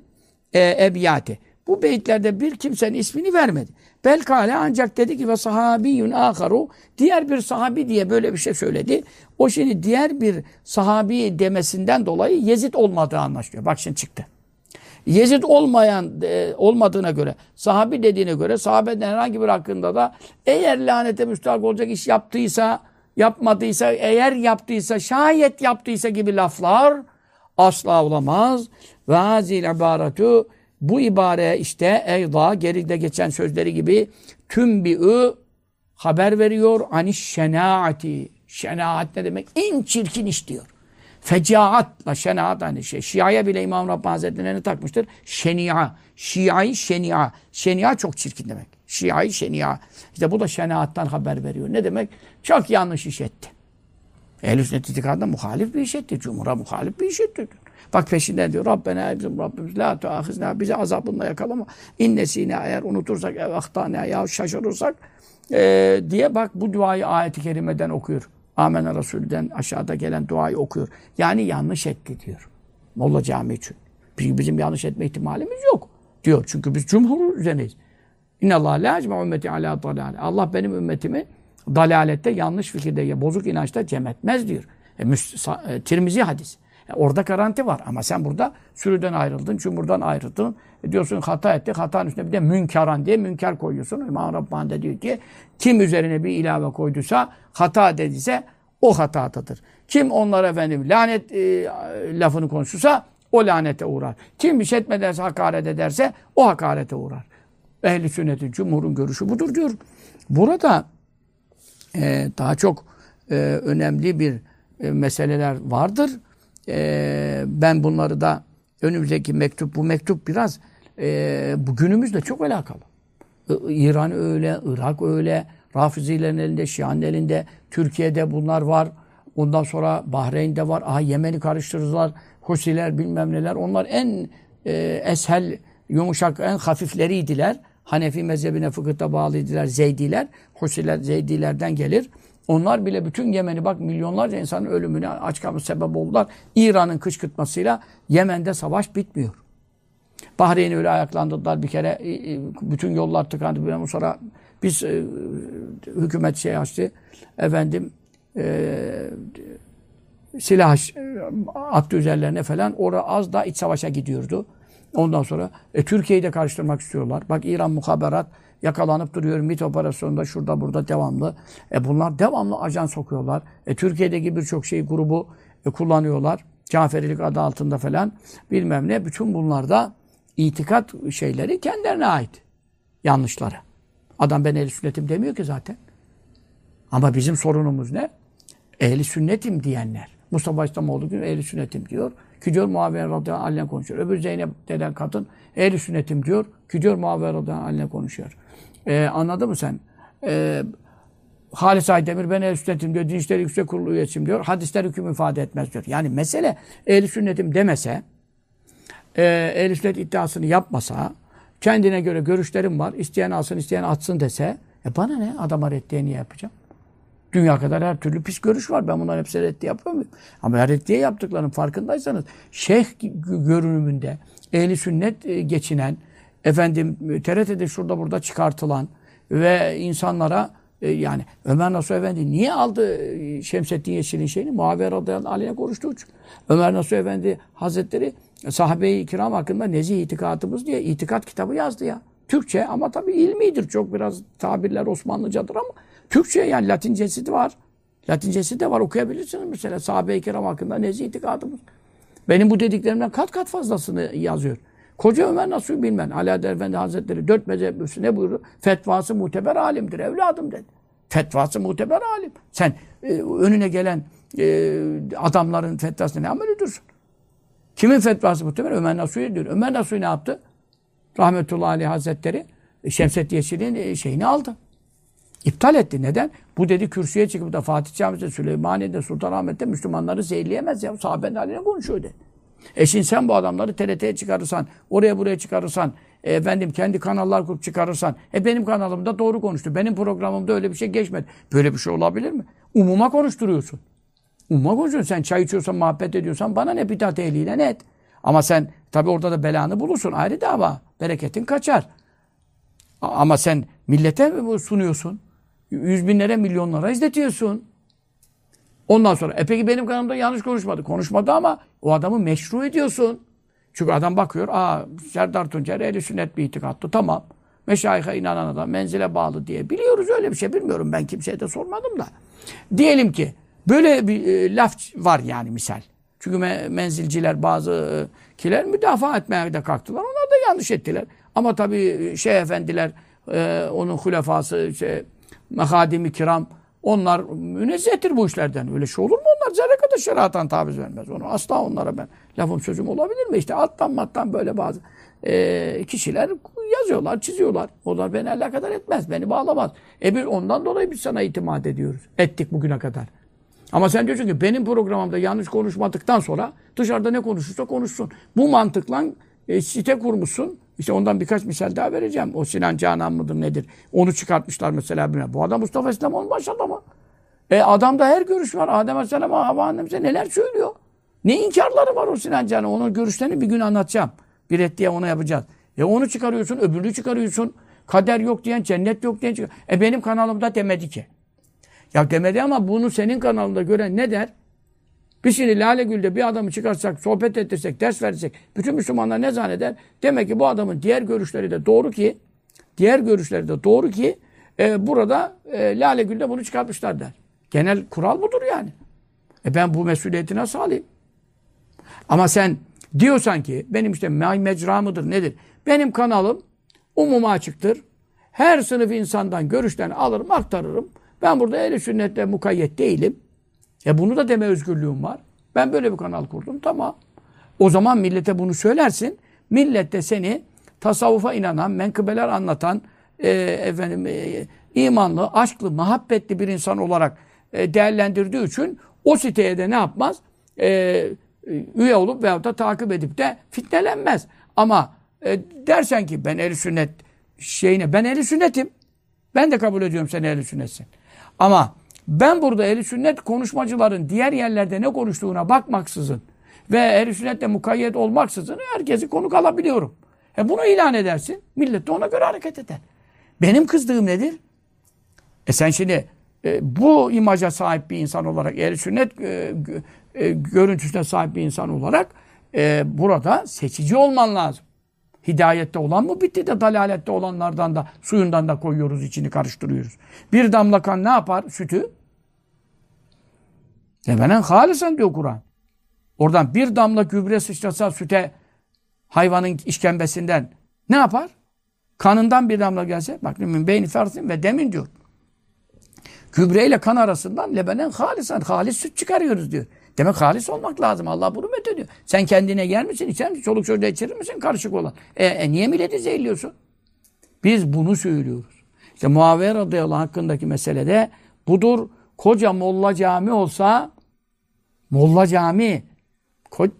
e, ebiyati. Bu beyitlerde bir kimsenin ismini vermedi. Belkale ancak dedi ki ve sahabiyun aharu diğer bir sahabi diye böyle bir şey söyledi. O şimdi diğer bir sahabi demesinden dolayı Yezid olmadığı anlaşılıyor. Bak şimdi çıktı. Yezid olmayan e, olmadığına göre, sahabi dediğine göre sahabeden herhangi bir hakkında da eğer lanete müstahak olacak iş yaptıysa, yapmadıysa, eğer yaptıysa, şayet yaptıysa gibi laflar asla olamaz. Ve hazil ibaretu bu ibare işte eyda geride geçen sözleri gibi tüm bir haber veriyor aniş şenaati. Şenaat ne demek? En çirkin iş diyor. Fecaatla şenaat aynı şey. Şia'ya bile İmam Rabbani Hazretleri'ne takmıştır. Şenia. Şia'yı şenia. Şenia çok çirkin demek. Şia'yı şenia. İşte bu da şenaattan haber veriyor. Ne demek? Çok yanlış iş etti. Ehl-i sünnet itikadında muhalif bir iş etti. Cumhur'a muhalif bir iş etti. Bak peşinden diyor Rabbena bizim Rabbimiz la tuahizna bizi azabınla yakalama. İnnesine eğer unutursak ev ahtana ya şaşırırsak e, diye bak bu duayı ayeti kerimeden okuyor. Amenna Resulü'den aşağıda gelen duayı okuyor. Yani yanlış etti diyor. Molla Cami için. Bizim yanlış etme ihtimalimiz yok diyor. Çünkü biz cumhur üzerineyiz. İnnallâh la ecme ümmeti alâ dalâle. Allah benim ümmetimi dalalette, yanlış fikirde, bozuk inançta cem etmez diyor. E, e, Tirmizi hadis. E, orada garanti var ama sen burada sürüden ayrıldın, cumhurdan ayrıldın. E, diyorsun hata etti, hatanın üstüne bir de münkaran diye münker koyuyorsun. İmam Rabbani de diyor ki kim üzerine bir ilave koyduysa, hata dediyse o hatadadır. Kim onlara efendim lanet e, lafını konuşursa o lanete uğrar. Kim bir şey etmederse, hakaret ederse o hakarete uğrar. Ehli sünnetin, cumhurun görüşü budur diyor. Burada e, daha çok e, önemli bir e, meseleler vardır. E, ben bunları da önümüzdeki mektup, bu mektup biraz e, bugünümüzle çok alakalı. İran öyle, Irak öyle, Rafizilerin elinde, Şia'nın elinde, Türkiye'de bunlar var. Ondan sonra Bahreyn'de var. Aha Yemen'i karıştırırlar. Husiler bilmem neler. Onlar en e, eshel, yumuşak, en hafifleriydiler. Hanefi mezhebine fıkıhta bağlıydılar. Zeydiler. Husiler Zeydilerden gelir. Onlar bile bütün Yemen'i bak milyonlarca insanın ölümüne aç kalmış sebep oldular. İran'ın kışkırtmasıyla Yemen'de savaş bitmiyor. Bahreyn'i öyle ayaklandırdılar bir kere. Bütün yollar tıkandı. Ondan sonra biz e, hükümet şey açtı. Efendim e, silah attı üzerlerine falan. Orada az da iç savaşa gidiyordu. Ondan sonra e, Türkiye'yi de karıştırmak istiyorlar. Bak İran muhaberat yakalanıp duruyor. MİT operasyonunda şurada burada devamlı. E bunlar devamlı ajan sokuyorlar. E Türkiye'deki birçok şey grubu e, kullanıyorlar. Caferilik adı altında falan bilmem ne. Bütün bunlarda itikat şeyleri kendilerine ait. Yanlışları. Adam ben ehli sünnetim demiyor ki zaten. Ama bizim sorunumuz ne? Ehli sünnetim diyenler. Mustafa İslamoğlu gibi ehli sünnetim diyor. Ki diyor Muaviye radıyallahu anh'le konuşuyor. Öbür Zeynep denen kadın ehli sünnetim diyor. Ki diyor Muaviye radıyallahu anh'le konuşuyor. Ee, anladın mı sen? Ee, Halis Aydemir ben ehl sünnetim diyor. Din İşleri Yüksek Kurulu üyesiyim diyor. Hadisler hüküm ifade etmez diyor. Yani mesele ehl sünnetim demese e, ehl sünnet iddiasını yapmasa kendine göre görüşlerim var. İsteyen alsın, isteyen atsın dese e bana ne? Adama reddiye niye yapacağım? Dünya kadar her türlü pis görüş var. Ben bunların hepsine reddiye yapıyor muyum? Ama reddiye yaptıklarının farkındaysanız şeyh görünümünde ehli sünnet e, geçinen efendim TRT'de şurada burada çıkartılan ve insanlara e, yani Ömer Nasuh Efendi niye aldı e, Şemsettin Yeşil'in şeyini? Muaviye radıyallahu aleyhine konuştuğu için. Ömer Nasuh Efendi Hazretleri sahabe-i kiram hakkında nezih itikadımız diye itikat kitabı yazdı ya. Türkçe ama tabii ilmidir. Çok biraz tabirler Osmanlıcadır ama Türkçe yani Latincesi de var. Latincesi de var okuyabilirsiniz mesela. Sahabe-i kiram hakkında nezih itikadımız. Benim bu dediklerimden kat kat fazlasını yazıyor. Koca Ömer nasıl bilmen. Ali Adel Efendi Hazretleri dört mezhep ne buyurdu? Fetvası muteber alimdir evladım dedi. Fetvası muteber alim. Sen e, önüne gelen e, adamların fetvasına ne amel ediyorsun? Kimin fetvası muteber? Ömer Nasuhi diyor. Ömer Nasuhi ne yaptı? Rahmetullahi Aleyh Hazretleri e, Şemset Yeşil'in e, şeyini aldı. İptal etti. Neden? Bu dedi kürsüye çıkıp da Fatih Camisi'de, Süleymaniye'de, Sultanahmet'te Müslümanları zehirleyemez ya. Sahabenin haline konuşuyor dedi. E şimdi sen bu adamları TRT'ye çıkarırsan, oraya buraya çıkarırsan, e, efendim kendi kanallar kurup çıkarırsan, e benim kanalımda doğru konuştu. Benim programımda öyle bir şey geçmedi. Böyle bir şey olabilir mi? Umuma konuşturuyorsun. Umuma konuşuyorsun. Sen çay içiyorsan, muhabbet ediyorsan bana ne bidat ehliyle ne et. Ama sen tabi orada da belanı bulursun. Ayrı dava. Bereketin kaçar. Ama sen millete mi sunuyorsun? Yüz binlere, milyonlara izletiyorsun. Ondan sonra e peki benim kanalımda yanlış konuşmadı. Konuşmadı ama o adamı meşru ediyorsun. Çünkü adam bakıyor, aa Serdar Tuncer ehli sünnet bir itikattı. Tamam. Meşayihe inanan adam menzile bağlı diye. Biliyoruz öyle bir şey. Bilmiyorum ben kimseye de sormadım da. Diyelim ki böyle bir e, laf var yani misal. Çünkü me menzilciler bazı e, kiler müdafaa etmeye de kalktılar. Onlar da yanlış ettiler. Ama tabii şey efendiler, e, onun hulefası, şey, mehadimi kiram, onlar münezzehtir bu işlerden. Öyle şey olur mu onlar? Zerre kadar şeriattan taviz vermez. Onu asla onlara ben lafım sözüm olabilir mi? İşte alttan mattan böyle bazı e, kişiler yazıyorlar, çiziyorlar. Onlar beni alakadar etmez, beni bağlamaz. E bir ondan dolayı biz sana itimat ediyoruz. Ettik bugüne kadar. Ama sen diyorsun ki benim programımda yanlış konuşmadıktan sonra dışarıda ne konuşursa konuşsun. Bu mantıkla e, site kurmuşsun. İşte ondan birkaç misal daha vereceğim. O Sinan Canan mıdır nedir? Onu çıkartmışlar mesela. Bu adam Mustafa İslamoğlu'nun baş adamı. E adamda her görüş var. Adem Aleyhisselam'a, Hava Annemize neler söylüyor. Ne inkarları var o Sinan Canan. Onun görüşlerini bir gün anlatacağım. Bir et diye ona yapacağız. E onu çıkarıyorsun, öbürünü çıkarıyorsun. Kader yok diyen, cennet yok diyen. E benim kanalımda demedi ki. Ya demedi ama bunu senin kanalında gören ne der? Biz şimdi Lale Gül'de bir adamı çıkarsak, sohbet ettirsek, ders versek, bütün Müslümanlar ne zanneder? Demek ki bu adamın diğer görüşleri de doğru ki, diğer görüşleri de doğru ki, e, burada e, Lale Gül'de bunu çıkartmışlar der. Genel kural budur yani. E ben bu mesuliyeti nasıl alayım? Ama sen diyorsan ki, benim işte mecra mıdır, nedir? Benim kanalım umuma açıktır. Her sınıf insandan görüşlerini alırım, aktarırım. Ben burada ehli sünnetle mukayyet değilim. E bunu da deme özgürlüğüm var. Ben böyle bir kanal kurdum. Tamam. O zaman millete bunu söylersin. Millet de seni tasavvufa inanan, menkıbeler anlatan, e, efendim e, imanlı, aşklı, muhabbetli bir insan olarak e, değerlendirdiği için o siteye de ne yapmaz? E, üye olup veyahut da takip edip de fitnelenmez. Ama e, dersen ki ben eli sünnet şeyine, ben eli sünnetim. Ben de kabul ediyorum sen eli sünnetsin. Ama Ben burada ehl sünnet konuşmacıların diğer yerlerde ne konuştuğuna bakmaksızın ve ehl sünnetle mukayyet olmaksızın herkesi konuk alabiliyorum. E bunu ilan edersin. Millet de ona göre hareket eder. Benim kızdığım nedir? E sen şimdi e, bu imaja sahip bir insan olarak, ehl sünnet e, e, görüntüsüne sahip bir insan olarak e, burada seçici olman lazım. Hidayette olan mı bitti de dalalette olanlardan da suyundan da koyuyoruz içini karıştırıyoruz. Bir damla kan ne yapar sütü? Lebenen halisan diyor Kur'an. Oradan bir damla gübre sıçrasa süte hayvanın işkembesinden ne yapar? Kanından bir damla gelse bak min beyni fersin ve demin diyor. Gübre ile kan arasından lebenen halisan halis süt çıkarıyoruz diyor. Demek halis olmak lazım. Allah bunu methediyor. Sen kendine yer misin? İçer misin? Çoluk çocuğa içirir misin? Karışık olan. E, e niye milleti zehirliyorsun? Biz bunu söylüyoruz. İşte Muaviye radıyallahu hakkındaki meselede budur. Koca Molla Cami olsa Molla Cami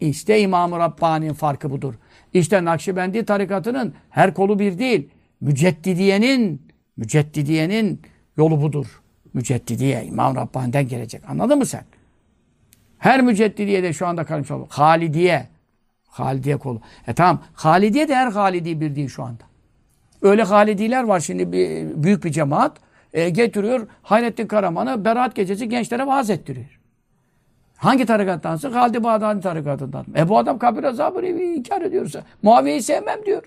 işte İmam-ı Rabbani'nin farkı budur. İşte Nakşibendi tarikatının her kolu bir değil. Müceddidiyenin Müceddidiyenin yolu budur. Müceddidiye İmam Rabbani'den gelecek. Anladın mı sen? Her müceddidiye de şu anda kalmış olur. Halidiye. Halidiye kolu. E tamam. Halidiye de her Halidi bir değil şu anda. Öyle Halidiler var şimdi bir, büyük bir cemaat. E, getiriyor Hayrettin Karaman'ı Berat Gecesi gençlere vaaz ettiriyor. Hangi tarikattansa? Halid-i Bağdadi tarikatından. E bu adam kabir azabını inkar ediyorsa Muaviye'yi sevmem diyor.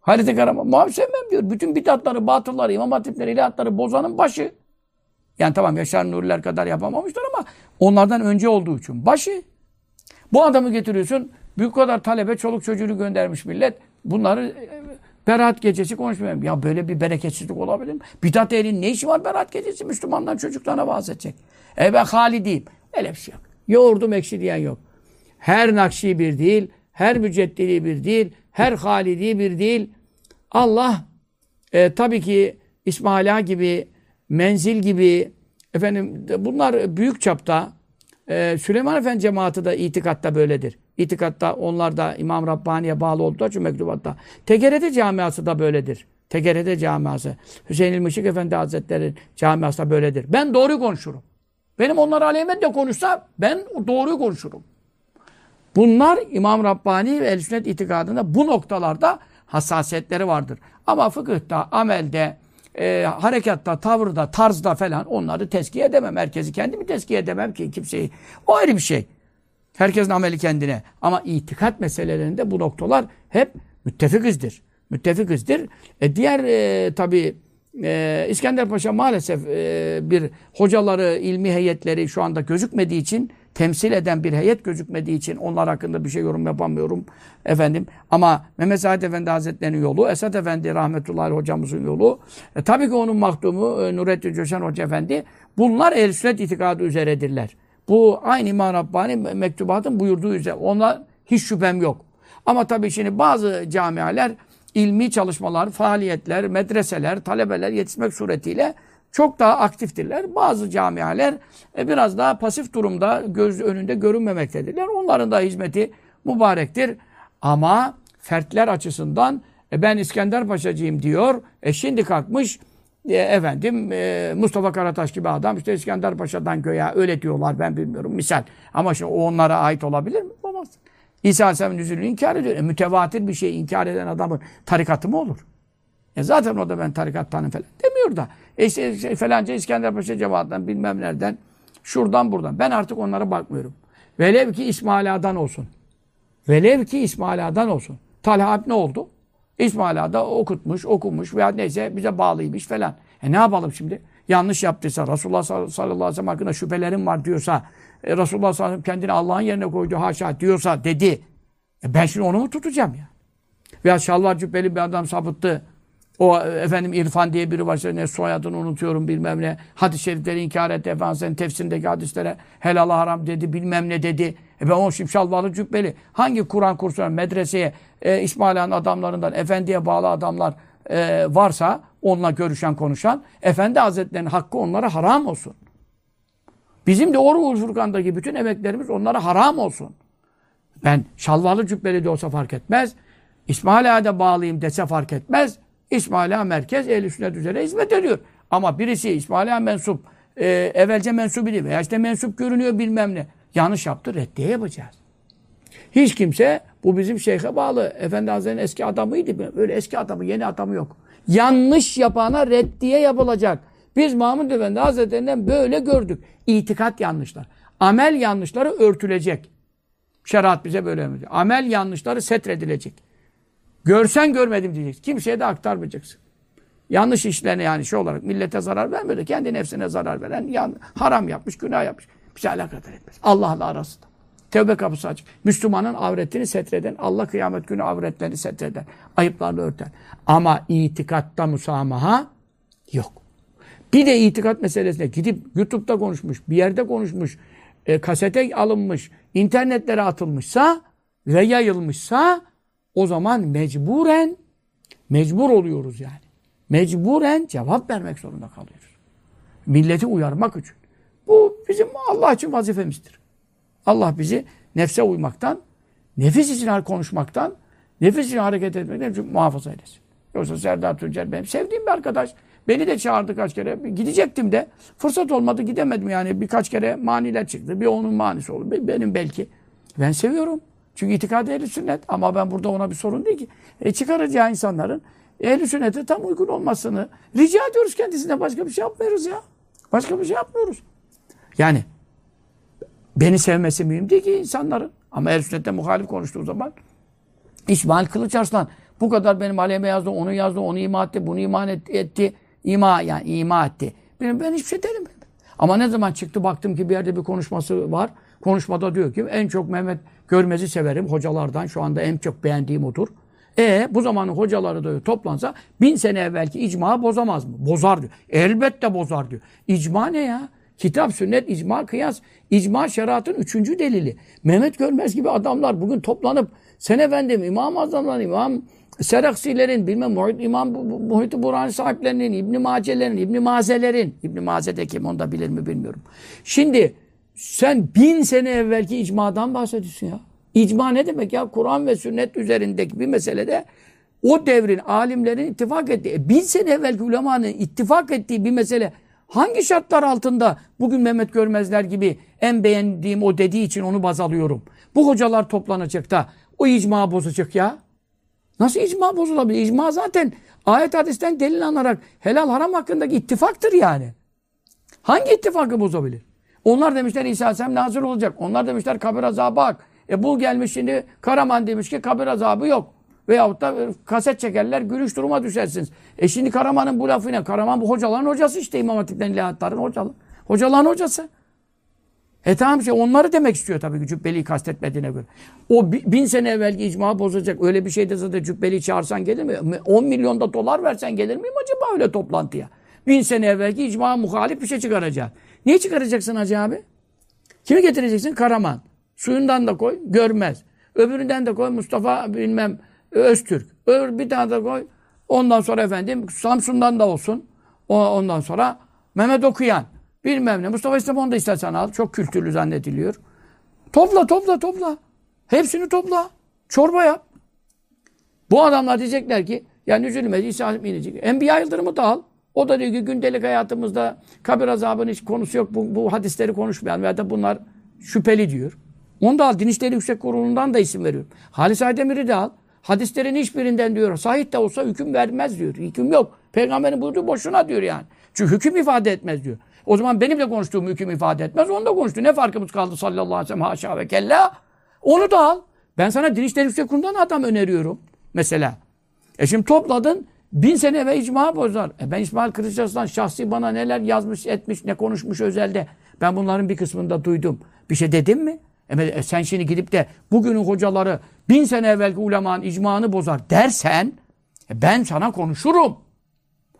Halid-i Karaman Muaviye sevmem diyor. Bütün bidatları, batılları, imam hatipleri, ilahatları bozanın başı. Yani tamam Yaşar Nuriler kadar yapamamışlar ama onlardan önce olduğu için. Başı. Bu adamı getiriyorsun. Büyük kadar talebe, çoluk çocuğunu göndermiş millet. Bunları Berat gecesi konuşmuyorum. Ya böyle bir bereketsizlik olabilir mi? Bidat ehlinin ne işi var Berat gecesi? Müslümandan çocuklarına vaaz edecek. E ben Halidiyim. Öyle bir şey yok. Yoğurdum ekşi diyen yok. Her Nakşi bir değil, her Müceddidi bir değil, her Halidi bir değil. Allah e, tabii ki İsmaila gibi menzil gibi efendim bunlar büyük çapta e, Süleyman Efendi cemaati de itikatta böyledir. İtikatta onlar da İmam Rabbani'ye bağlı olduğu için mektubatta. Tegerede camiası da böyledir. Tegerede camiası. Hüseyin İlmişik Efendi Hazretleri camiası da böyledir. Ben doğruyu konuşurum. Benim onlar aleyhime de konuşsa ben doğruyu konuşurum. Bunlar İmam Rabbani ve El-Sünnet itikadında bu noktalarda hassasiyetleri vardır. Ama fıkıhta, amelde, e, harekatta, tavırda, tarzda falan onları tezkiye edemem. Herkesi kendimi tezkiye edemem ki kimseyi. O ayrı bir şey. Herkesin ameli kendine. Ama itikat meselelerinde bu noktalar hep müttefikizdir. Müttefikizdir. E, diğer e, tabi e, İskender Paşa maalesef e, bir hocaları, ilmi heyetleri şu anda gözükmediği için temsil eden bir heyet gözükmediği için onlar hakkında bir şey yorum yapamıyorum efendim. Ama Mehmet Said Efendi Hazretleri'nin yolu, Esat Efendi rahmetullahi hocamızın yolu, e, tabii ki onun mahdumu e, Nurettin Coşan Hoca Efendi bunlar el sünnet itikadı üzeredirler. Bu aynı İmam Rabbani mektubatın buyurduğu üzere. Ona hiç şüphem yok. Ama tabii şimdi bazı camialer ilmi çalışmalar, faaliyetler, medreseler, talebeler yetişmek suretiyle çok daha aktiftirler. Bazı camialer e, biraz daha pasif durumda, göz önünde görünmemektedirler. Onların da hizmeti mübarektir. Ama fertler açısından e, ben İskender Paşacıyım diyor. E şimdi kalkmış e, efendim e, Mustafa Karataş gibi adam işte İskender Paşa'dan göya öyle diyorlar ben bilmiyorum misal. Ama şimdi o onlara ait olabilir mi? Olmaz. İsa Aleyhisselam'ın nüzulünü inkar ediyor. E, mütevatir bir şey inkar eden adamın tarikatı mı olur? E zaten o da ben tarikattanım falan demiyor da. E işte şey, falanca İskender Paşa cemaatinden bilmem nereden şuradan buradan. Ben artık onlara bakmıyorum. Velev ki İsmaila'dan olsun. Velev ki İsmaila'dan olsun. Talha ne oldu? İsmaila'da okutmuş, okumuş veya neyse bize bağlıymış falan. E ne yapalım şimdi? Yanlış yaptıysa, Resulullah sallallahu aleyhi ve sellem hakkında şüphelerim var diyorsa, e, Resulullah sallallahu aleyhi ve sellem kendini Allah'ın yerine koydu haşa diyorsa dedi. E ben şimdi onu mu tutacağım ya? Veya şalvar cübbeli bir adam sapıttı. O efendim İrfan diye biri var. Ne soyadını unutuyorum bilmem ne. Hadis-i şerifleri inkar etti. Efendimiz'in tefsirindeki hadislere helal haram dedi bilmem ne dedi. E ben o şimdi şalvarlı cübbeli. Hangi Kur'an kursuna, medreseye, e, İsmaila'nın adamlarından efendiye bağlı adamlar e, varsa onunla görüşen konuşan Efendi Hazretleri'nin hakkı onlara haram olsun. Bizim de Oruğul Furkan'daki bütün emeklerimiz onlara haram olsun. Ben şalvarlı cübbeli de olsa fark etmez. İsmaila'ya da bağlıyım dese fark etmez. İsmaila merkez ehl sünnet üzere hizmet ediyor. Ama birisi İsmail'e mensup, e, evvelce mensup idi veya işte mensup görünüyor bilmem ne. Yanlış yaptı, reddiye yapacağız. Hiç kimse bu bizim şeyhe bağlı. Efendi Hazretleri'nin eski adamıydı. Böyle eski adamı, yeni adamı yok. Yanlış yapana reddiye yapılacak. Biz Mahmud Efendi Hazretlerinden böyle gördük. İtikat yanlışlar. Amel yanlışları örtülecek. Şeriat bize böyle emrediyor. Amel yanlışları setredilecek. Görsen görmedim diyeceksin. Kimseye de aktarmayacaksın. Yanlış işlerine yani şey olarak millete zarar vermiyor da kendi nefsine zarar veren yan, haram yapmış, günah yapmış. Bize alakadar etmez. Allah'la arasında. Tevbe kapısı açık. Müslümanın avretini setreden, Allah kıyamet günü avretlerini setreden, ayıplarını örten. Ama itikatta musamaha yok. Bir de itikat meselesine gidip YouTube'da konuşmuş, bir yerde konuşmuş, e, kasete alınmış, internetlere atılmışsa ve yayılmışsa o zaman mecburen mecbur oluyoruz yani. Mecburen cevap vermek zorunda kalıyoruz. Milleti uyarmak için. Bu bizim Allah için vazifemizdir. Allah bizi nefse uymaktan, nefis için konuşmaktan, nefis için hareket etmekten muhafaza eylesin. Yoksa Serdar Tuncer benim sevdiğim bir arkadaş. Beni de çağırdı kaç kere. Gidecektim de. Fırsat olmadı gidemedim yani. Birkaç kere maniler çıktı. Bir onun manisi oldu. Benim belki. Ben seviyorum. Çünkü itikad ehli sünnet. Ama ben burada ona bir sorun değil ki. E çıkaracağı insanların ehli sünnete tam uygun olmasını rica ediyoruz kendisine. Başka bir şey yapmıyoruz ya. Başka bir şey yapmıyoruz. Yani beni sevmesi mühim değil ki insanların. Ama ehl sünnette muhalif konuştuğu zaman İsmail Kılıçarslan bu kadar benim aleyhime yazdı, onu yazdı, onu ima etti, bunu iman etti. İma yani ima etti. Ben, ben hiçbir şey derim. Ama ne zaman çıktı baktım ki bir yerde bir konuşması var. Konuşmada diyor ki en çok Mehmet Görmez'i severim hocalardan. Şu anda en çok beğendiğim odur. E bu zamanın hocaları da toplansa bin sene evvelki icma bozamaz mı? Bozar diyor. Elbette bozar diyor. İcma ne ya? Kitap, sünnet, icma, kıyas. İcma şeriatın üçüncü delili. Mehmet Görmez gibi adamlar bugün toplanıp sen efendim İmam Azam'dan İmam Seraksilerin, bilmem Muhit, İmam Muhit-i Burhani sahiplerinin, İbn-i Macelerin, İbn-i Mazelerin, İbn-i Maze de kim onu da bilir mi bilmiyorum. Şimdi sen bin sene evvelki icmadan bahsediyorsun ya. İcma ne demek ya? Kur'an ve sünnet üzerindeki bir meselede o devrin alimlerin ittifak ettiği, e, bin sene evvelki ulemanın ittifak ettiği bir mesele hangi şartlar altında bugün Mehmet Görmezler gibi en beğendiğim o dediği için onu baz alıyorum. Bu hocalar toplanacak da o icma bozacak ya. Nasıl icma bozulabilir? İcma zaten ayet hadisten delil alınarak helal haram hakkındaki ittifaktır yani. Hangi ittifakı bozabilir? Onlar demişler İsa Aleyhisselam nazır olacak. Onlar demişler kabir azabı hak. E bul gelmiş şimdi Karaman demiş ki kabir azabı yok. Veyahut da e, kaset çekerler gülüş duruma düşersiniz. E şimdi Karaman'ın bu lafı ne? Karaman bu hocaların hocası işte İmam Hatip'ten ilahiyatların hocalı. Hocaların hocası. E tamam şey onları demek istiyor tabii ki Cübbeli'yi kastetmediğine göre. O bin sene evvelki icma bozacak. Öyle bir şey de zaten Cübbeli'yi çağırsan gelir mi? 10 milyonda dolar versen gelir miyim acaba öyle toplantıya? Bin sene evvelki icma muhalif bir şey çıkaracak. Niye çıkaracaksın Hacı abi? Kimi getireceksin? Karaman. Suyundan da koy, görmez. Öbüründen de koy Mustafa bilmem Öztürk. Öbür bir tane de koy. Ondan sonra efendim Samsun'dan da olsun. Ondan sonra Mehmet Okuyan. Bilmem ne. Mustafa İslamoğlu da istersen al. Çok kültürlü zannediliyor. Topla topla topla. Hepsini topla. Çorba yap. Bu adamlar diyecekler ki yani üzülmedi İsa inecek. Enbiya Yıldırım'ı da al. O da diyor ki gündelik hayatımızda kabir azabının hiç konusu yok. Bu, bu hadisleri konuşmayan veya da bunlar şüpheli diyor. Onu da al. Din İşleri Yüksek Kurulu'ndan da isim veriyorum. Halis Aydemir'i de al. Hadislerin hiçbirinden diyor. Sahih de olsa hüküm vermez diyor. Hüküm yok. Peygamberin buyurduğu boşuna diyor yani. Çünkü hüküm ifade etmez diyor. O zaman benimle konuştuğum hüküm ifade etmez. Onu da konuştu. Ne farkımız kaldı sallallahu aleyhi ve sellem haşa ve kella. Onu da al. Ben sana Din İşleri Yüksek Kurulu'ndan adam öneriyorum. Mesela. E şimdi topladın. Bin sene ve icma bozar. E ben İsmail Kılıçdaroğlu'ndan şahsi bana neler yazmış, etmiş, ne konuşmuş özelde. Ben bunların bir kısmını da duydum. Bir şey dedim mi? E sen şimdi gidip de bugünün hocaları bin sene evvelki ulemanın icmanı bozar dersen e ben sana konuşurum.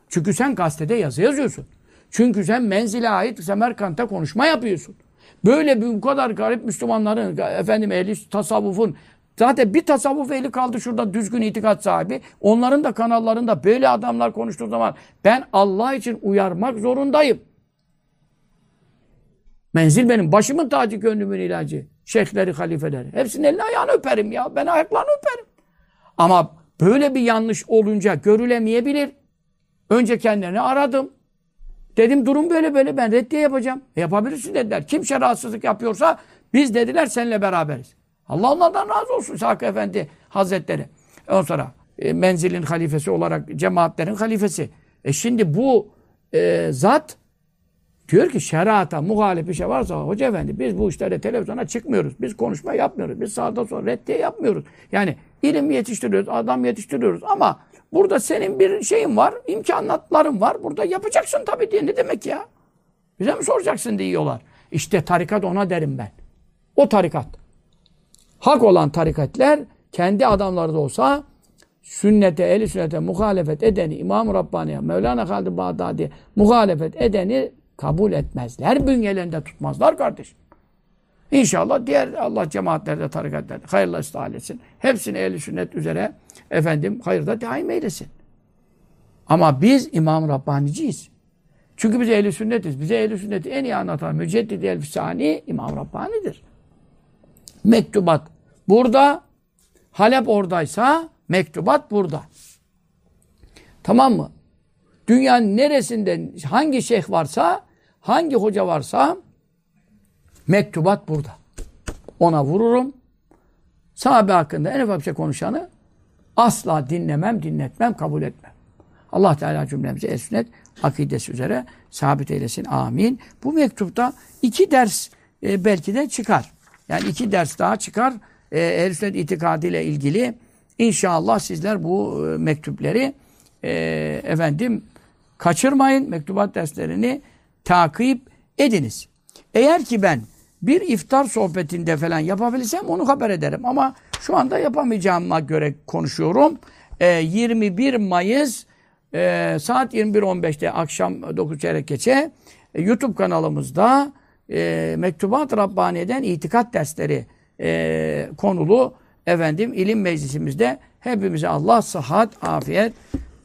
Çünkü sen gazetede yazı yazıyorsun. Çünkü sen menzile ait Semerkant'ta konuşma yapıyorsun. Böyle bir bu kadar garip Müslümanların, efendim ehli tasavvufun, zaten bir tasavvuf ehli kaldı şurada düzgün itikat sahibi. Onların da kanallarında böyle adamlar konuştuğu zaman ben Allah için uyarmak zorundayım. Menzil benim. Başımın tacı, gönlümün ilacı. Şeyhleri, halifeleri. Hepsinin elini ayağını öperim ya. Ben ayaklarını öperim. Ama böyle bir yanlış olunca görülemeyebilir. Önce kendilerini aradım. Dedim durum böyle böyle ben reddiye yapacağım. E, yapabilirsin dediler. Kim şeriatsızlık yapıyorsa biz dediler seninle beraberiz. Allah onlardan razı olsun Sakı Efendi Hazretleri. Ondan sonra e, menzilin halifesi olarak cemaatlerin halifesi. E şimdi bu e, zat diyor ki şerata muhalif bir şey varsa hoca efendi biz bu işlere televizyona çıkmıyoruz. Biz konuşma yapmıyoruz. Biz sağda sonra reddiye yapmıyoruz. Yani ilim yetiştiriyoruz, adam yetiştiriyoruz ama burada senin bir şeyin var, imkanatların var. Burada yapacaksın tabii diye. Ne demek ya? Bize mi soracaksın diyorlar. İşte tarikat ona derim ben. O tarikat. Hak olan tarikatler kendi adamları da olsa sünnete, eli sünnete muhalefet edeni, İmam-ı Rabbani'ye, Mevlana Halid Bağdadi muhalefet edeni kabul etmezler. Bünyelerinde tutmazlar kardeşim. İnşallah diğer Allah cemaatlerde, tarikatlerde hayırlı ıslah etsin. Hepsini ehli sünnet üzere efendim hayırda daim eylesin. Ama biz İmam Rabbaniciyiz. Çünkü biz ehli sünnetiz. Bize ehli sünneti en iyi anlatan Müceddidi Elfisani İmam Rabbani'dir. Mektubat burada, Halep oradaysa mektubat burada. Tamam mı? Dünyanın neresinde hangi şeyh varsa, hangi hoca varsa mektubat burada. Ona vururum. Sahabe hakkında en ufak bir şey konuşanı asla dinlemem, dinletmem, kabul etmem. Allah Teala cümlemizi el sünnet akidesi üzere sabit eylesin. Amin. Bu mektupta iki ders e, belki de çıkar. Yani iki ders daha çıkar. E, ehl sünnet itikadıyla ilgili. İnşallah sizler bu e, mektupları e, efendim kaçırmayın. Mektubat derslerini takip ediniz. Eğer ki ben bir iftar sohbetinde falan yapabilirsem onu haber ederim. Ama şu anda yapamayacağıma göre konuşuyorum. E, 21 Mayıs e, saat 21.15'te akşam 9 çeyrek geçe e, YouTube kanalımızda e, Mektubat Rabbani'den itikat dersleri e, konulu efendim ilim meclisimizde hepimize Allah sıhhat, afiyet,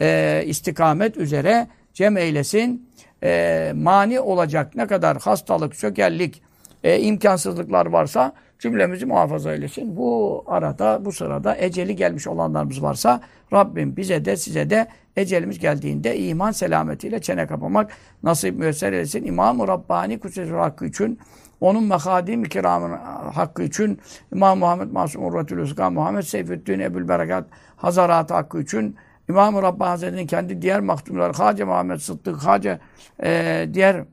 e, istikamet üzere cem eylesin. E, mani olacak ne kadar hastalık, çökellik, e, imkansızlıklar varsa cümlemizi muhafaza eylesin. Bu arada, bu sırada eceli gelmiş olanlarımız varsa Rabbim bize de size de ecelimiz geldiğinde iman selametiyle çene kapamak nasip müyesser eylesin. İmam-ı Rabbani Kutsesi hakkı için onun mehadim kiramın hakkı için İmam Muhammed Masum Urvetül Muhammed Seyfüddin Ebul Berekat Hazarat hakkı için İmam-ı Rabbani Hazretleri'nin kendi diğer mahdumları Hace Muhammed Sıddık, Hace e, diğer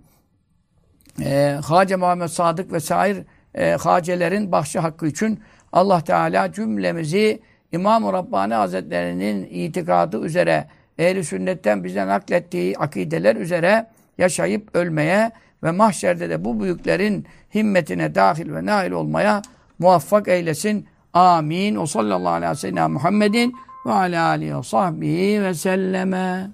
e, Hace Muhammed Sadık ve sair e, hacelerin bahşi hakkı için Allah Teala cümlemizi İmam-ı Rabbani Hazretleri'nin itikadı üzere ehli sünnetten bize naklettiği akideler üzere yaşayıp ölmeye ve mahşerde de bu büyüklerin himmetine dahil ve nail olmaya muvaffak eylesin. Amin. O sallallahu aleyhi ve sellem Muhammedin ve ala alihi ve sahbihi ve selleme.